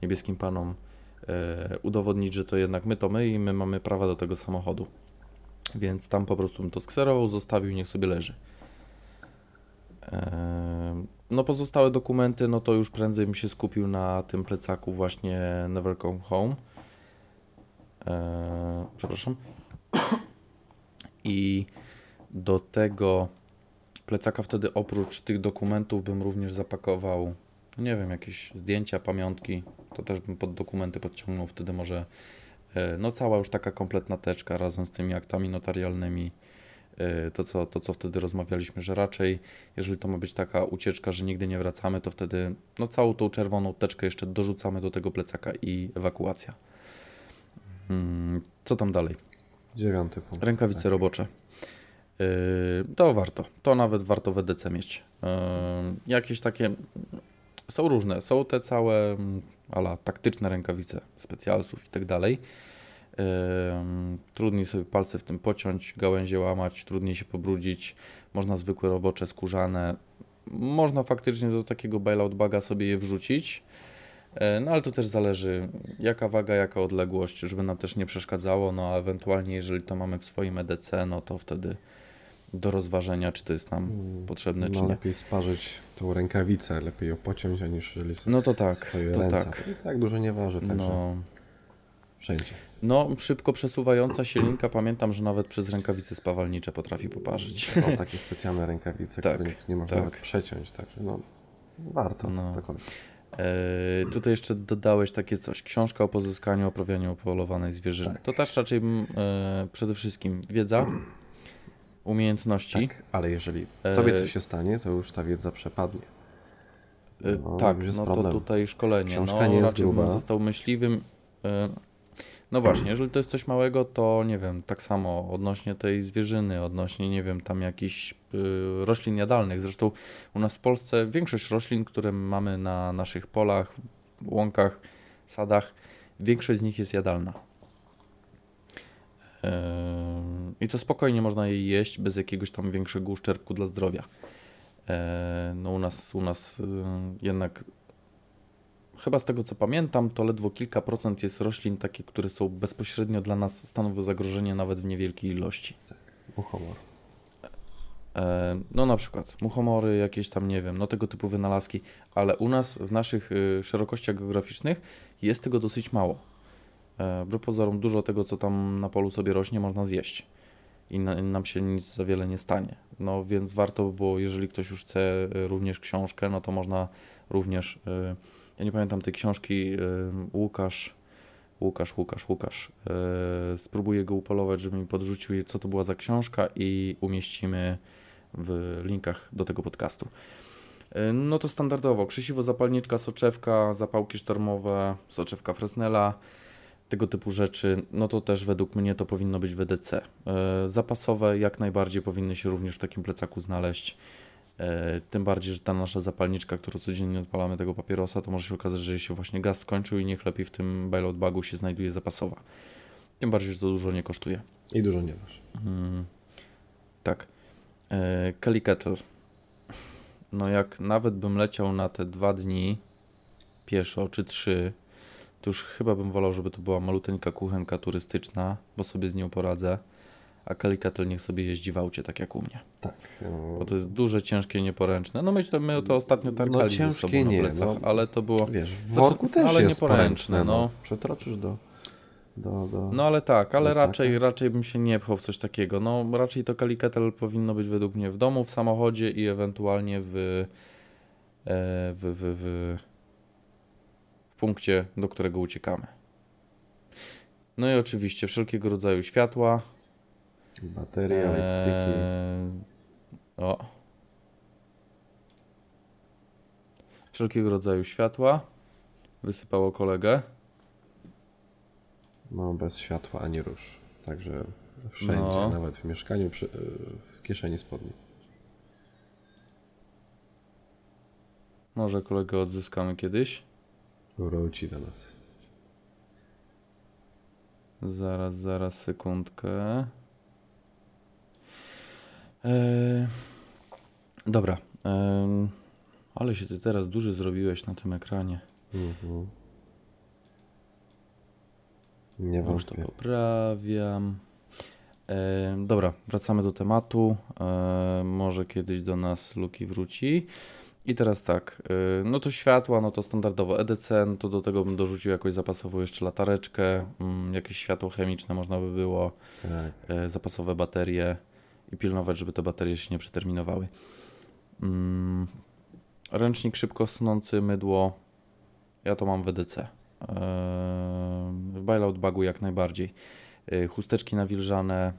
niebieskim panom e, udowodnić, że to jednak my to my i my mamy prawa do tego samochodu. Więc tam po prostu bym to skserował, zostawił, niech sobie leży. No pozostałe dokumenty, no to już prędzej bym się skupił na tym plecaku właśnie Never Come Home. E, przepraszam. I do tego plecaka wtedy oprócz tych dokumentów bym również zapakował, nie wiem, jakieś zdjęcia, pamiątki. To też bym pod dokumenty podciągnął, wtedy może e, no cała już taka kompletna teczka razem z tymi aktami notarialnymi. E, To co, to, co wtedy rozmawialiśmy, że raczej, jeżeli to ma być taka ucieczka, że nigdy nie wracamy, to wtedy no, całą tą czerwoną teczkę jeszcze dorzucamy do tego plecaka i ewakuacja. Mm, Co tam dalej? Dziewiąty punkt. Rękawice Tak. robocze. to warto. To nawet warto w EDC mieć. Yy, jakieś takie są różne. Są te całe ala taktyczne rękawice specjalsów i tak dalej. Yy, trudniej sobie palce w tym pociąć, gałęzie łamać, trudniej się pobrudzić. Można zwykłe robocze, skórzane. Można faktycznie do takiego bailout baga sobie je wrzucić. Yy, no ale to też zależy jaka waga, jaka odległość, żeby nam też nie przeszkadzało, no a ewentualnie jeżeli to mamy w swoim EDC, no to wtedy do rozważenia, czy to jest nam Mm, potrzebne, No czy nie. lepiej sparzyć tą rękawicę, lepiej ją pociąć, aniżeli sobie No to tak, to ręce. tak. I tak dużo nie waży, także No, wszędzie. no, szybko przesuwająca się linka, pamiętam, że nawet przez rękawice spawalnicze potrafi poparzyć. Są takie specjalne rękawice, [laughs] Tak, których nie można tak. nawet przeciąć, także no warto No. cokolwiek. E, tutaj jeszcze dodałeś takie coś, książka o pozyskaniu, oprawianiu polowanej zwierzyny. Tak. To też raczej mm, e, przede wszystkim wiedza, umiejętności. Tak, ale jeżeli E, sobie coś się stanie, to już ta wiedza przepadnie. No, tak, no to problem. tutaj szkolenie. Książka no, nie jest raczej bym gruba. został myśliwym. No właśnie, jeżeli to jest coś małego, to nie wiem, tak samo odnośnie tej zwierzyny, odnośnie, nie wiem, tam jakichś y, roślin jadalnych. Zresztą u nas w Polsce większość roślin, które mamy na naszych polach, łąkach, sadach, większość z nich jest jadalna. I to spokojnie można je jeść bez jakiegoś tam większego uszczerbku dla zdrowia. No u nas, u nas y, jednak chyba z tego co pamiętam, to ledwo kilka procent jest roślin takie, które są bezpośrednio dla nas stanowią zagrożenie nawet w niewielkiej ilości. Muchomor. E, No na przykład muchomory, jakieś tam, nie wiem, no tego typu wynalazki, ale u nas w naszych y, szerokościach geograficznych jest tego dosyć mało. E, Wbrew pozorom dużo tego, co tam na polu sobie rośnie, można zjeść i na, nam się nic za wiele nie stanie. No więc warto, bo jeżeli ktoś już chce y, również książkę, no to można również, y, ja nie pamiętam tej książki, y, Łukasz, Łukasz, Łukasz, Łukasz. y, Spróbuję go upolować, żeby mi podrzucił, co to była za książka i umieścimy w linkach do tego podcastu. Y, No to standardowo, krzesiwo, zapalniczka, soczewka, zapałki sztormowe, soczewka Fresnela, tego typu rzeczy, no to też według mnie to powinno być w EDC. Y, Zapasowe jak najbardziej powinny się również w takim plecaku znaleźć. Y, Tym bardziej, że ta nasza zapalniczka, którą codziennie odpalamy tego papierosa, to może się okazać, że się właśnie gaz skończył i niech lepiej w tym bailout bagu się znajduje zapasowa. Tym bardziej, że to dużo nie kosztuje. I dużo nie masz. Mm, tak. E, Kettle. No jak nawet bym leciał na te dwa dni pieszo czy trzy, to już chyba bym wolał, żeby to była maluteńka kuchenka turystyczna, bo sobie z nią poradzę. A Kettle niech sobie jeździ w aucie, tak jak u mnie. Tak. no, Bo to jest duże, ciężkie, nieporęczne. No my to, my to ostatnio tarkali ze ciężkie sobą nie, na plecach, no. ale to było... Wiesz, w worku też ale jest nieporęczne, poręczne, no. Przetroczysz do, do, do... No ale tak, ale plecaka. raczej, raczej bym się nie pchał w coś takiego. No raczej to kaliketel powinno być według mnie w domu, w samochodzie i ewentualnie w, e, w, w, w, w punkcie, do którego uciekamy. No i oczywiście wszelkiego rodzaju światła. Bateria, lightstyki. Eee, O. Wszelkiego rodzaju światła. Wysypało kolegę. No bez światła ani rusz. Także wszędzie, No. nawet w mieszkaniu, przy, w kieszeni spodni. Może kolegę odzyskamy kiedyś. Wróci do nas. Zaraz, zaraz, sekundkę. Eee, dobra. em, ale się ty teraz duży zrobiłeś na tym ekranie. Mhm. Nie Już to poprawiam. Dobra, wracamy do tematu. Em, może kiedyś do nas Luki wróci. I teraz tak, no to światła, no to standardowo EDC, no to do tego bym dorzucił jakoś zapasową jeszcze latareczkę, mm, jakieś światło chemiczne można by było. Tak. e, zapasowe baterie i pilnować, żeby te baterie się nie przeterminowały. Mm, ręcznik szybko snący, mydło. Ja to mam w EDC. E, w bailout bagu jak najbardziej. E, chusteczki nawilżane.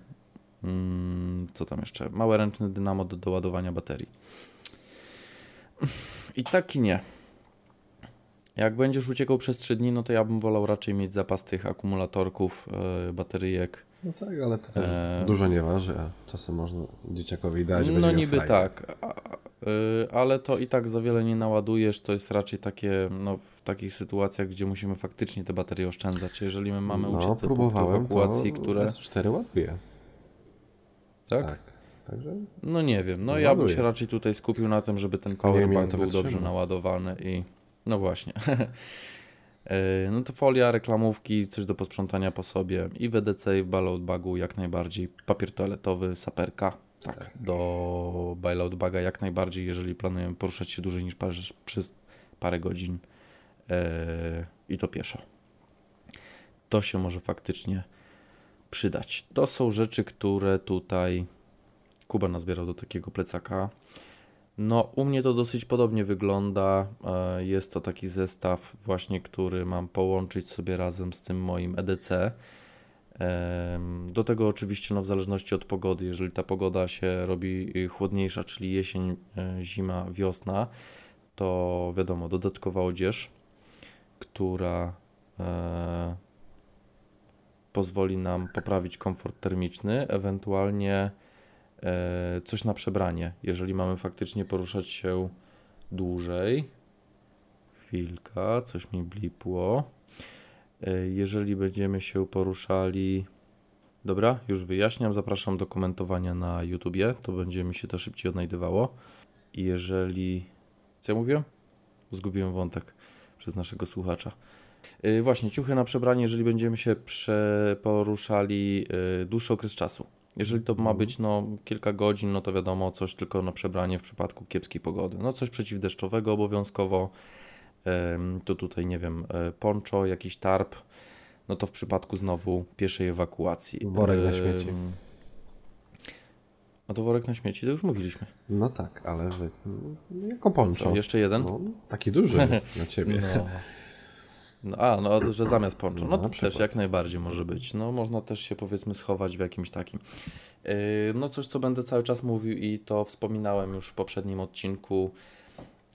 Mm, co tam jeszcze? Małe ręczne dynamo do doładowania baterii. I tak i nie. Jak będziesz uciekał przez 3 dni, no to ja bym wolał raczej mieć zapas tych akumulatorków, e, bateryjek No tak, ale to też E, dużo nie waży, a czasem można dzieciakowi dać. No niby tak, a, y, ale to i tak za wiele nie naładujesz, to jest raczej takie, no w takich sytuacjach, gdzie musimy faktycznie te baterie oszczędzać. Jeżeli my mamy no, próbowałem, ewakuacji, to które... S4 ładuje. Tak? tak. Także No nie wiem, no No ja bym się raczej tutaj skupił na tym, żeby ten powerbank był dobrze naładowany i no właśnie. [laughs] E, No to folia, reklamówki, coś do posprzątania po sobie i w EDC i w bailout bagu jak najbardziej. Papier toaletowy, saperka. Tak, do bailout baga jak najbardziej, jeżeli planujemy poruszać się dłużej niż parę, przez parę godzin e, i to pieszo. To się może faktycznie przydać. To są rzeczy, które tutaj Kuba nazbierał do takiego plecaka. No, u mnie to dosyć podobnie wygląda. E, Jest to taki zestaw, właśnie, który mam połączyć sobie razem z tym moim EDC. Do tego oczywiście, no, w zależności od pogody, jeżeli ta pogoda się robi y, chłodniejsza, czyli jesień, e, zima, wiosna, to wiadomo, dodatkowa odzież, która e, pozwoli nam poprawić komfort termiczny, ewentualnie coś na przebranie, jeżeli mamy faktycznie poruszać się dłużej. Chwilka, coś mi blipło. E, Jeżeli będziemy się poruszali. Dobra, już wyjaśniam. Zapraszam do komentowania na YouTubie, to będzie mi się to szybciej odnajdywało. Jeżeli. Co ja mówiłem? Zgubiłem wątek przez naszego słuchacza. Yy, właśnie, ciuchy na przebranie, jeżeli będziemy się poruszali dłuższy okres czasu. Jeżeli to ma być no, kilka godzin, no to wiadomo, coś tylko na przebranie w przypadku kiepskiej pogody. No coś przeciwdeszczowego obowiązkowo. To tutaj, nie wiem, e, poncho, jakiś tarp. No to w przypadku znowu pieszej ewakuacji. Worek na śmieci. No to worek na śmieci, to już mówiliśmy. no tak, ale no, jako poncho. Co, jeszcze jeden? No, taki duży [laughs] na ciebie. No. No, a, no, że zamiast poncho. No No, to też jak najbardziej może być. No, można też się powiedzmy schować w jakimś takim. Yy, No, coś, co będę cały czas mówił i to wspominałem już w poprzednim odcinku.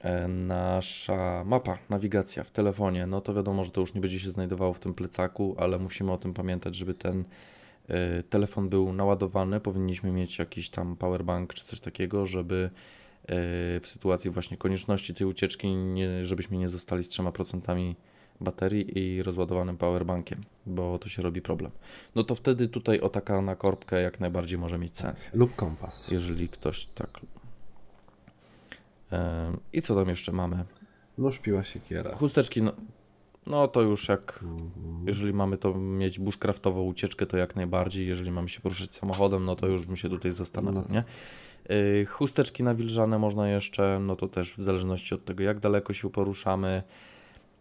E, Nasza mapa, nawigacja w telefonie, no to wiadomo, że to już nie będzie się znajdowało w tym plecaku, ale musimy o tym pamiętać, żeby ten e, telefon był naładowany. Powinniśmy mieć jakiś tam powerbank czy coś takiego, żeby w sytuacji właśnie konieczności tej ucieczki, nie, żebyśmy nie zostali z 3% baterii i rozładowanym powerbankiem, bo to się robi problem. No to wtedy tutaj o taka na korbkę jak najbardziej może mieć sens, Lub kompas. jeżeli ktoś tak. I co tam jeszcze mamy? Nóż, piła, siekiera. Chusteczki, no, no to już jak, Mhm. jeżeli mamy to mieć bushcraftową ucieczkę, to jak najbardziej, jeżeli mamy się poruszać samochodem, no to już bym się tutaj zastanawiał, No nie? Y, Chusteczki nawilżane można jeszcze, no to też w zależności od tego, jak daleko się poruszamy.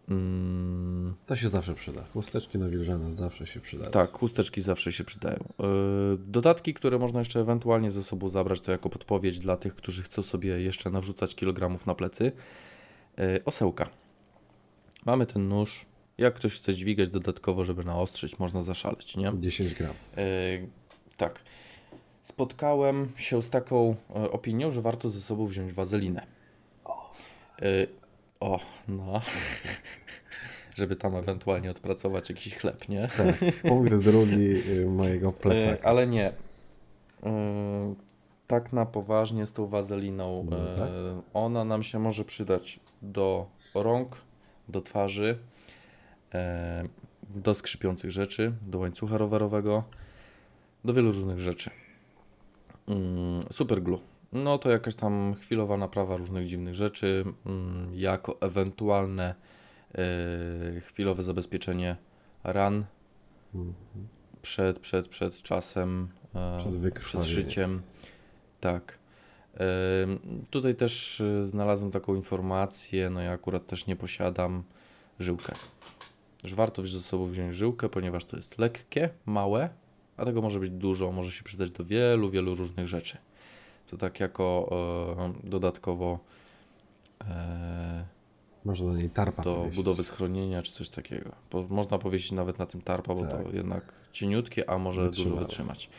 Mm, To się zawsze przyda. Chusteczki nawilżane zawsze się przyda. tak, chusteczki zawsze się przydają. Y, Dodatki, które można jeszcze ewentualnie ze sobą zabrać, to jako podpowiedź dla tych, którzy chcą sobie jeszcze nawrzucać kilogramów na plecy. Y, Osełka. Mamy ten nóż. Jak ktoś chce dźwigać dodatkowo, żeby naostrzyć, można zaszaleć, nie? 10 gram. E, tak. Spotkałem się z taką opinią, że warto ze sobą wziąć wazelinę. O, no. [laughs] Żeby tam ewentualnie odpracować jakiś chleb, nie? Tak. [laughs] Punkt drugi y, mojego E, plecaka. ale nie. E, tak na poważnie z tą wazeliną. No e, tak. Ona nam się może przydać do rąk, do twarzy, do skrzypiących rzeczy, do łańcucha rowerowego, do wielu różnych rzeczy. Mm, super glue. No to jakaś tam chwilowa naprawa różnych dziwnych rzeczy, mm, jako ewentualne e, chwilowe zabezpieczenie ran Mhm. przed, przed, przed czasem, e, Przed przed życiem. Tak. Tutaj też e, znalazłem taką informację, no ja akurat też nie posiadam żyłkę. Że warto ze sobą wziąć żyłkę, ponieważ to jest lekkie, małe, a tego może być dużo, może się przydać do wielu, wielu różnych rzeczy. To tak jako e, dodatkowo e, Można do niej tarpa do powiesić. budowy schronienia czy coś takiego. Bo można powiesić nawet na tym tarpa, bo Tak. to jednak cieniutkie, a może dużo Wytrzymałe. wytrzymać.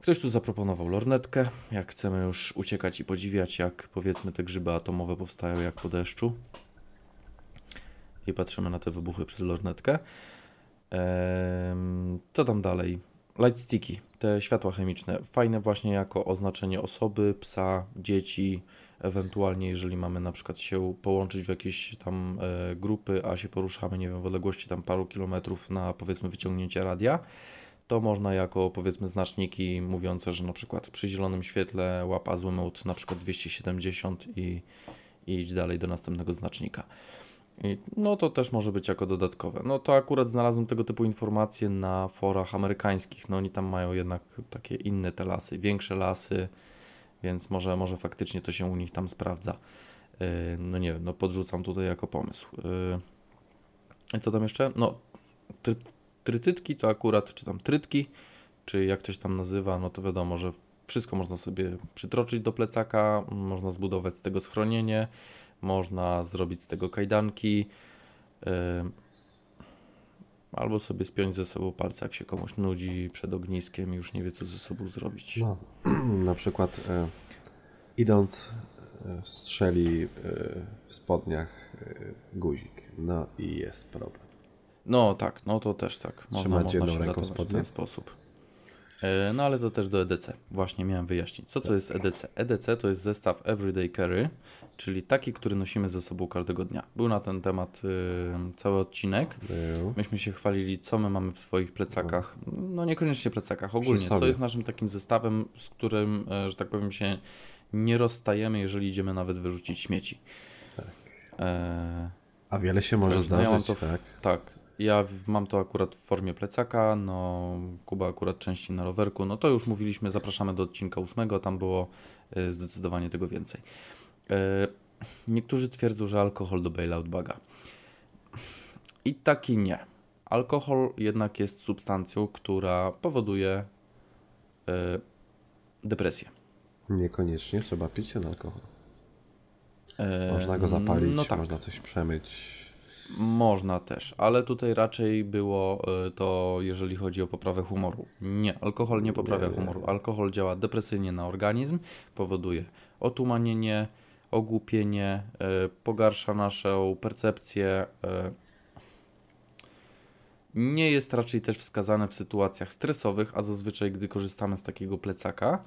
Ktoś tu zaproponował lornetkę, jak chcemy już uciekać i podziwiać, jak powiedzmy te grzyby atomowe powstają jak po deszczu. I patrzymy na te wybuchy przez lornetkę. Ehm, co tam dalej? light sticky, te światła chemiczne, fajne właśnie jako oznaczenie osoby, psa, dzieci, ewentualnie jeżeli mamy na przykład się połączyć w jakieś tam e, grupy, a się poruszamy, nie wiem, w odległości tam paru kilometrów na powiedzmy wyciągnięcie radia, to można jako powiedzmy znaczniki mówiące, że na przykład przy zielonym świetle łap azymut na przykład 270 i, i dalej do następnego znacznika. I no to też może być jako dodatkowe. No to akurat znalazłem tego typu informacje na forach amerykańskich. No oni tam mają jednak takie inne te lasy, większe lasy, więc może, może faktycznie to się u nich tam sprawdza. Yy, no nie wiem, no podrzucam tutaj jako pomysł. Yy, co tam jeszcze? No try, trytytki to akurat, czy tam trytki, czy jak ktoś tam nazywa, no to wiadomo, że wszystko można sobie przytroczyć do plecaka, można zbudować z tego schronienie, można zrobić z tego kajdanki, yy, albo sobie spiąć ze sobą palce, jak się komuś nudzi przed ogniskiem i już nie wie, co ze sobą zrobić. No, [clears throat] na przykład e, idąc e, strzeli w spodniach e, guzik. No i jest problem. No tak, no to też tak. Można, Trzymać można jedną ręką w ten sposób. E, No ale to też do EDC. Właśnie miałem wyjaśnić. Co to jest EDC? EDC to jest zestaw Everyday Carry, czyli taki, który nosimy ze sobą każdego dnia. Był na ten temat y, cały odcinek. Myśmy się chwalili, co my mamy w swoich plecakach. No niekoniecznie plecakach, ogólnie. Co jest naszym takim zestawem, z którym, e, że tak powiem, się nie rozstajemy, jeżeli idziemy nawet wyrzucić śmieci. Tak. E, A wiele się może Wiesz, no ja zdarzyć, w, tak? Tak. Ja mam to akurat w formie plecaka, no Kuba akurat częściej na rowerku, no to już mówiliśmy, zapraszamy do odcinka ósmego, tam było y, zdecydowanie tego więcej. E, niektórzy twierdzą, że alkohol do bailout baga. I tak i nie. Alkohol jednak jest substancją, która powoduje e, depresję. Niekoniecznie trzeba pić ten alkohol. E, Można go zapalić, no tak. można coś przemyć. Można też, ale tutaj raczej było y, to, jeżeli chodzi o poprawę humoru. Nie, alkohol nie poprawia humoru. Alkohol działa depresyjnie na organizm, powoduje otumanienie, ogłupienie, y, pogarsza naszą percepcję. y. Nie jest raczej też wskazane w sytuacjach stresowych, a zazwyczaj, gdy korzystamy z takiego plecaka,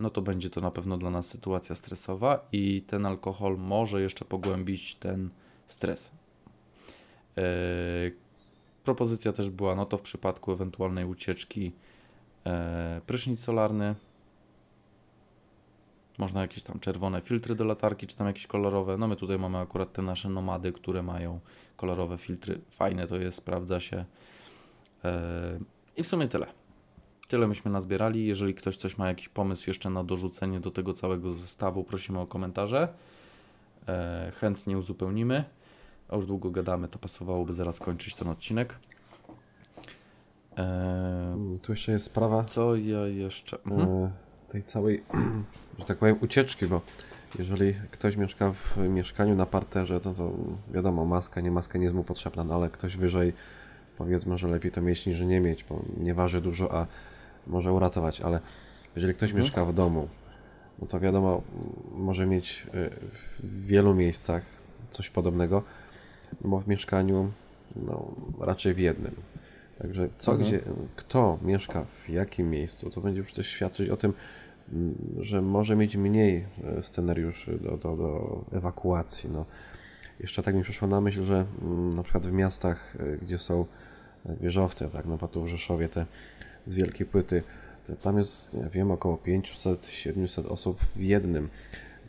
no to będzie to na pewno dla nas sytuacja stresowa i ten alkohol może jeszcze pogłębić ten stres. E, propozycja też była, no to w przypadku ewentualnej ucieczki e, prysznic solarny. Można jakieś tam czerwone filtry do latarki, czy tam jakieś kolorowe. No my tutaj mamy akurat te nasze nomady, które mają kolorowe filtry. Fajne to jest, sprawdza się. E, I w sumie tyle. Tyle myśmy nazbierali. Jeżeli ktoś coś ma jakiś pomysł jeszcze na dorzucenie do tego całego zestawu, prosimy o komentarze. Chętnie uzupełnimy. A już długo gadamy, to pasowałoby zaraz kończyć ten odcinek. E, Mm, Tu jeszcze jest sprawa co ja jeszcze? Mhm. e, tej całej, [clears throat] że tak powiem, ucieczki, bo jeżeli ktoś mieszka w mieszkaniu na parterze, to, to wiadomo, maska, nie maska nie jest mu potrzebna, no ale ktoś wyżej, powiedzmy, że lepiej to mieć niż nie mieć, bo nie waży dużo, a może uratować, ale jeżeli ktoś Mhm. mieszka w domu, no to wiadomo, może mieć y, w wielu miejscach coś podobnego, bo w mieszkaniu, no raczej w jednym. Także co, Mhm. gdzie, kto mieszka w jakim miejscu, to będzie już też świadczyć o tym, m, że może mieć mniej e, scenariuszy do, do, do ewakuacji. No. Jeszcze tak mi przyszło na myśl, że mm, na przykład w miastach, e, gdzie są e, wieżowce, tak, no tu w Rzeszowie te z wielkiej płyty, to tam jest, ja wiem, około 500-700 osób w jednym.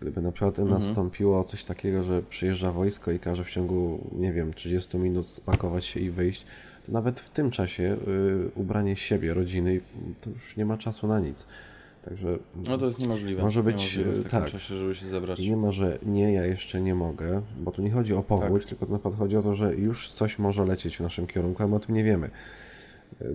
Gdyby na przykład nastąpiło coś takiego, że przyjeżdża wojsko i każe w ciągu, nie wiem, 30 minut spakować się i wyjść, to nawet w tym czasie y, ubranie siebie, rodziny, to już nie ma czasu na nic. Także No to jest niemożliwe. Może być, niemożliwe w tak. czasie, żeby się zebrać. nie ma, że nie, ja jeszcze nie mogę, bo tu nie chodzi o powódź, Tak. tylko na przykład chodzi o to, że już coś może lecieć w naszym kierunku, a my o tym nie wiemy.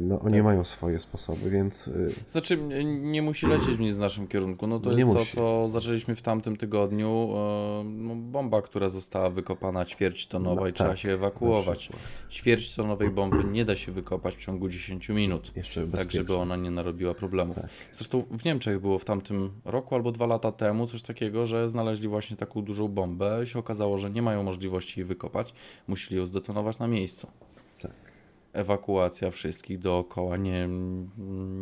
No, oni Tak. mają swoje sposoby, więc y, Znaczy, nie, musi lecieć nic w naszym kierunku. No to Nie jest to, musi. co zaczęliśmy w tamtym tygodniu. E, no, bomba, która została wykopana ćwierćtonowa No i trzeba tak, się na ewakuować. Ćwierćtonowej bomby nie da się wykopać w ciągu 10 minut. jeszcze Tak, żeby ona nie narobiła problemów. Tak. Zresztą w Niemczech było w tamtym roku albo dwa lata temu coś takiego, że znaleźli właśnie taką dużą bombę i się okazało, że nie mają możliwości jej wykopać. Musieli ją zdetonować na miejscu. Ewakuacja wszystkich dookoła. Nie,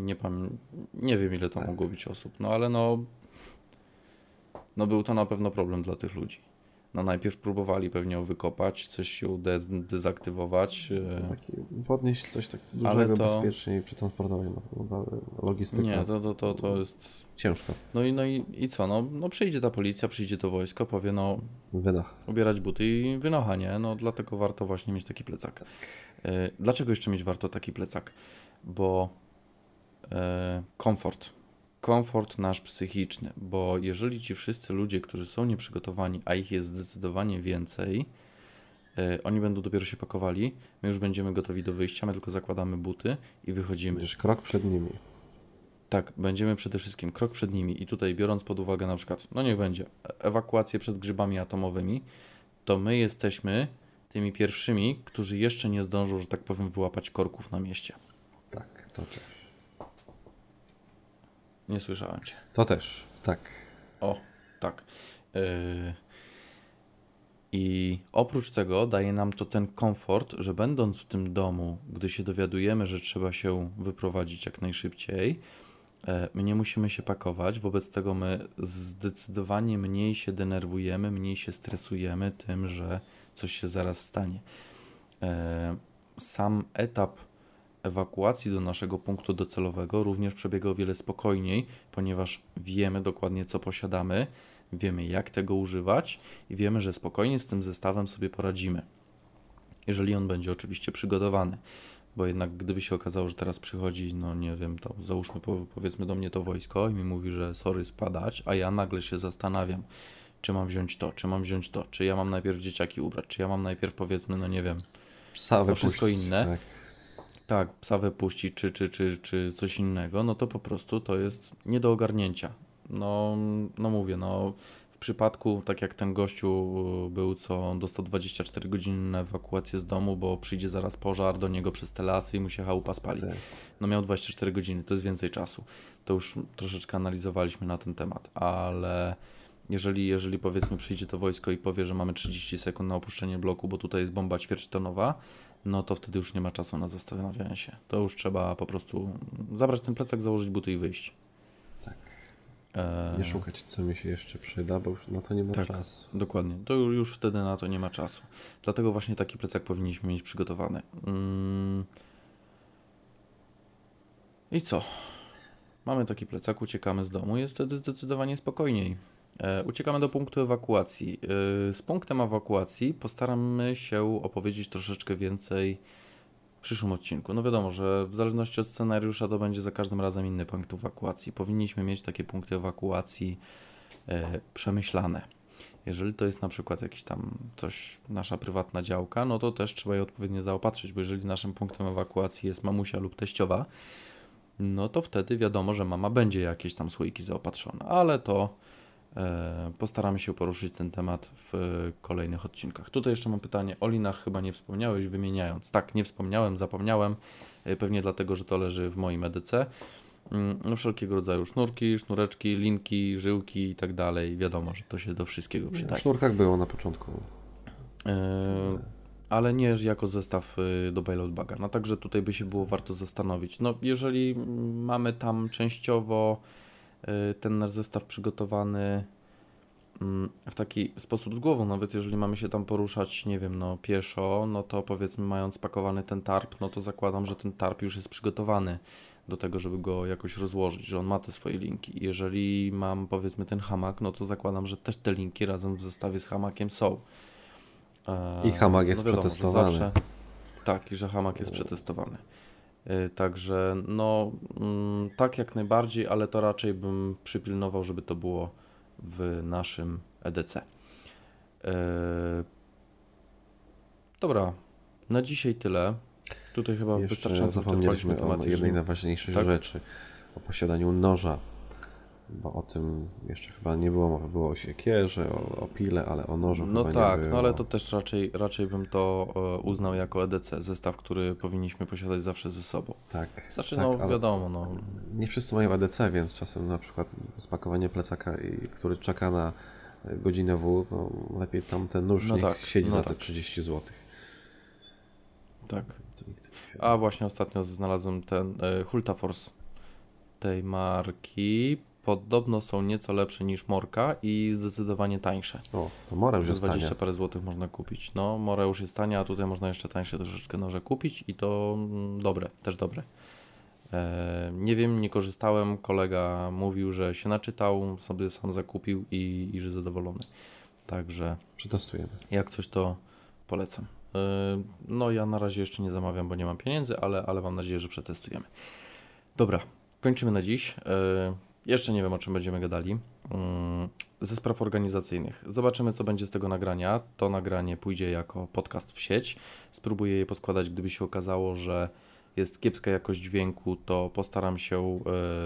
nie, pam- nie wiem, ile to Tak. mogło być osób, no ale no, no był to na pewno problem dla tych ludzi. No najpierw próbowali pewnie ją wykopać, coś się de- dezaktywować. To e, taki, podnieść coś tak dużego, to- bezpiecznie i przetransportować. No, no, logistyka Nie, to, to, to, to jest... ciężko. No i, no i, i co, no, no przyjdzie ta policja, przyjdzie to wojsko, powie no Wydach. ubierać buty i wynocha, nie? No dlatego warto właśnie mieć taki plecak. E, Dlaczego jeszcze mieć warto taki plecak? Bo e, komfort. Komfort nasz psychiczny, bo jeżeli ci wszyscy ludzie, którzy są nieprzygotowani, a ich jest zdecydowanie więcej, e, oni będą dopiero się pakowali, my już będziemy gotowi do wyjścia, my tylko zakładamy buty i wychodzimy. Będziesz krok przed nimi. Tak, będziemy przede wszystkim krok przed nimi i tutaj biorąc pod uwagę na przykład, no niech będzie, ewakuację przed grzybami atomowymi, to my jesteśmy tymi pierwszymi, którzy jeszcze nie zdążą, że tak powiem, wyłapać korków na mieście. Tak, to też. Nie słyszałem cię. To też, tak. O, tak. Yy... I oprócz tego daje nam to ten komfort, że będąc w tym domu, gdy się dowiadujemy, że trzeba się wyprowadzić jak najszybciej, e, my nie musimy się pakować, wobec tego my zdecydowanie mniej się denerwujemy, mniej się stresujemy tym, że coś się zaraz stanie. E, Sam etap ewakuacji do naszego punktu docelowego również przebiega o wiele spokojniej, ponieważ wiemy dokładnie, co posiadamy, wiemy, jak tego używać i wiemy, że spokojnie z tym zestawem sobie poradzimy. Jeżeli on będzie oczywiście przygotowany. Bo jednak gdyby się okazało, że teraz przychodzi, no nie wiem, to załóżmy po- powiedzmy do mnie to wojsko i mi mówi, że sorry spadać, a ja nagle się zastanawiam, czy mam wziąć to, czy mam wziąć to, czy ja mam najpierw dzieciaki ubrać, czy ja mam najpierw powiedzmy, no nie wiem, Psa To wszystko inne. Tak. tak, psa wypuścić, czy, czy, czy, czy coś innego, no to po prostu to jest nie do ogarnięcia. No, no mówię, no w przypadku, tak jak ten gościu był, co dostał 24 godziny na ewakuację z domu, bo przyjdzie zaraz pożar do niego przez te lasy i mu się chałupa spali. Tak. No miał 24 godziny, to jest więcej czasu. To już troszeczkę analizowaliśmy na ten temat, ale jeżeli, jeżeli powiedzmy przyjdzie to wojsko i powie, że mamy 30 sekund na opuszczenie bloku, bo tutaj jest bomba ćwierćtonowa, no to wtedy już nie ma czasu na zastanawianie się. To już trzeba po prostu zabrać ten plecak, założyć buty i wyjść. Tak. E, Nie szukać, co mi się jeszcze przyda, bo już na to nie ma Tak. czasu. Dokładnie. To ju- już wtedy na to nie ma czasu. Dlatego właśnie taki plecak powinniśmy mieć przygotowany. Mm. I co? Mamy taki plecak, uciekamy z domu, jest wtedy zdecydowanie spokojniej. E, uciekamy do punktu ewakuacji. E, z punktem ewakuacji postaramy się opowiedzieć troszeczkę więcej w przyszłym odcinku. No wiadomo, że w zależności od scenariusza to będzie za każdym razem inny punkt ewakuacji. Powinniśmy mieć takie punkty ewakuacji e, przemyślane. Jeżeli to jest na przykład jakiś tam coś, nasza prywatna działka, no to też trzeba je odpowiednio zaopatrzyć, bo jeżeli naszym punktem ewakuacji jest mamusia lub teściowa, no to wtedy wiadomo, że mama będzie jakieś tam słoiki zaopatrzona, ale to postaramy się poruszyć ten temat w e, kolejnych odcinkach. Tutaj jeszcze mam pytanie, o linach chyba nie wspomniałeś, wymieniając. Tak, nie wspomniałem, zapomniałem, e, pewnie dlatego, że to leży w moim EDC. Mm, No wszelkiego rodzaju sznurki, sznureczki, linki, żyłki i tak dalej. Wiadomo, że to się do wszystkiego W przydaje. sznurkach było na początku. E, ale nie jako zestaw do bailout baga. No także tutaj by się było warto zastanowić. No jeżeli mm, mamy tam częściowo ten nasz zestaw przygotowany mm, w taki sposób z głową, nawet jeżeli mamy się tam poruszać, nie wiem, no pieszo, no to powiedzmy mając spakowany ten tarp, no to zakładam, że ten tarp już jest przygotowany do tego, żeby go jakoś rozłożyć, że on ma te swoje linki. Jeżeli mam powiedzmy ten hamak, no to zakładam, że też te linki razem w zestawie z hamakiem są. E, I hamak jest że przetestowany. tak, i że hamak jest przetestowany. E, Także no mm, tak jak najbardziej, ale to raczej bym przypilnował, żeby to było w naszym EDC. E, Dobra, na dzisiaj tyle. Tutaj chyba Jeszcze wystarczająco wyczerpaliśmy o temat. jednej najważniejszej Tak? rzeczy. O posiadaniu noża. Bo o tym jeszcze chyba nie było mowy. Było o siekierze, o, o pile, ale o nożu No chyba tak, nie było. no ale to też raczej, raczej bym to e, uznał jako EDC, zestaw, który powinniśmy posiadać zawsze ze sobą. Tak, Znaczy, tak, no wiadomo, no, nie wszyscy mają ADC, więc czasem na przykład spakowanie plecaka, który czeka na godzinę W, no lepiej tam ten nóż No tak, siedzi no za tak. te 30 zł. tak. A właśnie ostatnio znalazłem ten e, Hulta Force tej marki. Podobno są nieco lepsze niż Morka i zdecydowanie tańsze. O, to Morem Za już stanie. 20 parę złotych można kupić. No, More już jest tanie, a tutaj można jeszcze tańsze troszeczkę noże kupić i to mm, dobre, też dobre. E, nie wiem, nie korzystałem. Kolega mówił, że się naczytał, sobie sam zakupił i, i że zadowolony. Także Przetestujemy. jak coś to polecam. E, No ja na razie jeszcze nie zamawiam, bo nie mam pieniędzy, ale, ale mam nadzieję, że przetestujemy. Dobra, kończymy na dziś. Jeszcze nie wiem, o czym będziemy gadali. Mm, Ze spraw organizacyjnych. Zobaczymy, co będzie z tego nagrania. To nagranie pójdzie jako podcast w sieć. Spróbuję je poskładać, gdyby się okazało, że jest kiepska jakość dźwięku, to postaram się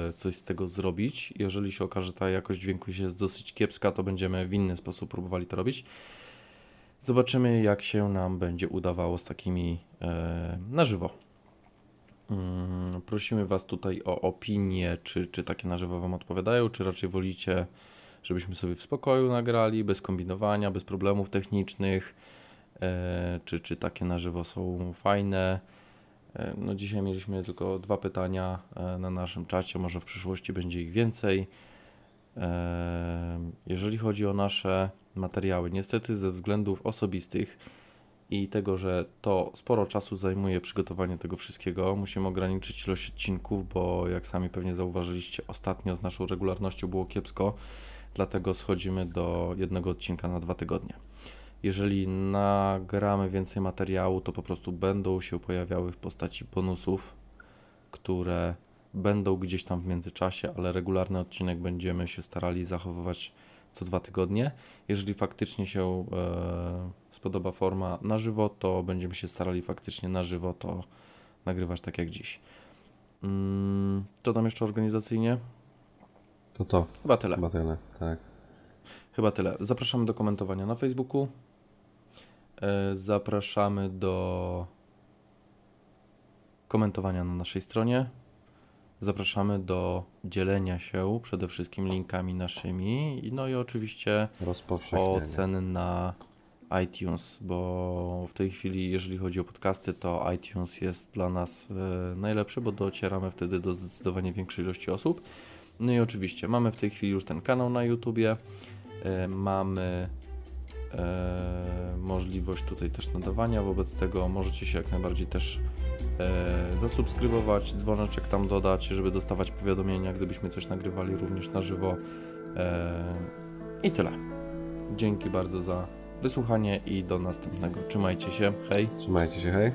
e, coś z tego zrobić. Jeżeli się okaże, że ta jakość dźwięku jest dosyć kiepska, to będziemy w inny sposób próbowali to robić. Zobaczymy, jak się nam będzie udawało z takimi e, na żywo. Mm, Prosimy Was tutaj o opinię, czy, czy takie na żywo Wam odpowiadają, czy raczej wolicie, żebyśmy sobie w spokoju nagrali, bez kombinowania, bez problemów technicznych, e, czy, czy takie na żywo są fajne. E, No dzisiaj mieliśmy tylko dwa pytania e, na naszym czacie, może w przyszłości będzie ich więcej. Jeżeli chodzi o nasze materiały, niestety ze względów osobistych i tego, że to sporo czasu zajmuje przygotowanie tego wszystkiego, musimy ograniczyć ilość odcinków, bo jak sami pewnie zauważyliście, ostatnio z naszą regularnością było kiepsko, dlatego schodzimy do jednego odcinka na dwa tygodnie. Jeżeli nagramy więcej materiału, to po prostu będą się pojawiały w postaci bonusów, które będą gdzieś tam w międzyczasie, ale regularny odcinek będziemy się starali zachowywać co dwa tygodnie. Jeżeli faktycznie się e, spodoba forma na żywo, to będziemy się starali faktycznie na żywo to nagrywać tak jak dziś. Mm, co tam jeszcze organizacyjnie? To to. Chyba tyle. Chyba tyle. Tak. Chyba tyle. Zapraszamy do komentowania na Facebooku. E, Zapraszamy do komentowania na naszej stronie. Zapraszamy do dzielenia się przede wszystkim linkami naszymi. No i oczywiście ocen na iTunes, bo w tej chwili, jeżeli chodzi o podcasty, to iTunes jest dla nas e, najlepszy, bo docieramy wtedy do zdecydowanie większej ilości osób. No i oczywiście mamy w tej chwili już ten kanał na YouTubie, e, mamy możliwość tutaj też nadawania, wobec tego możecie się jak najbardziej też e, zasubskrybować, dzwoneczek tam dodać, żeby dostawać powiadomienia, gdybyśmy coś nagrywali również na żywo. E, I tyle. Dzięki bardzo za wysłuchanie i do następnego. Trzymajcie się. Hej. Trzymajcie się, hej.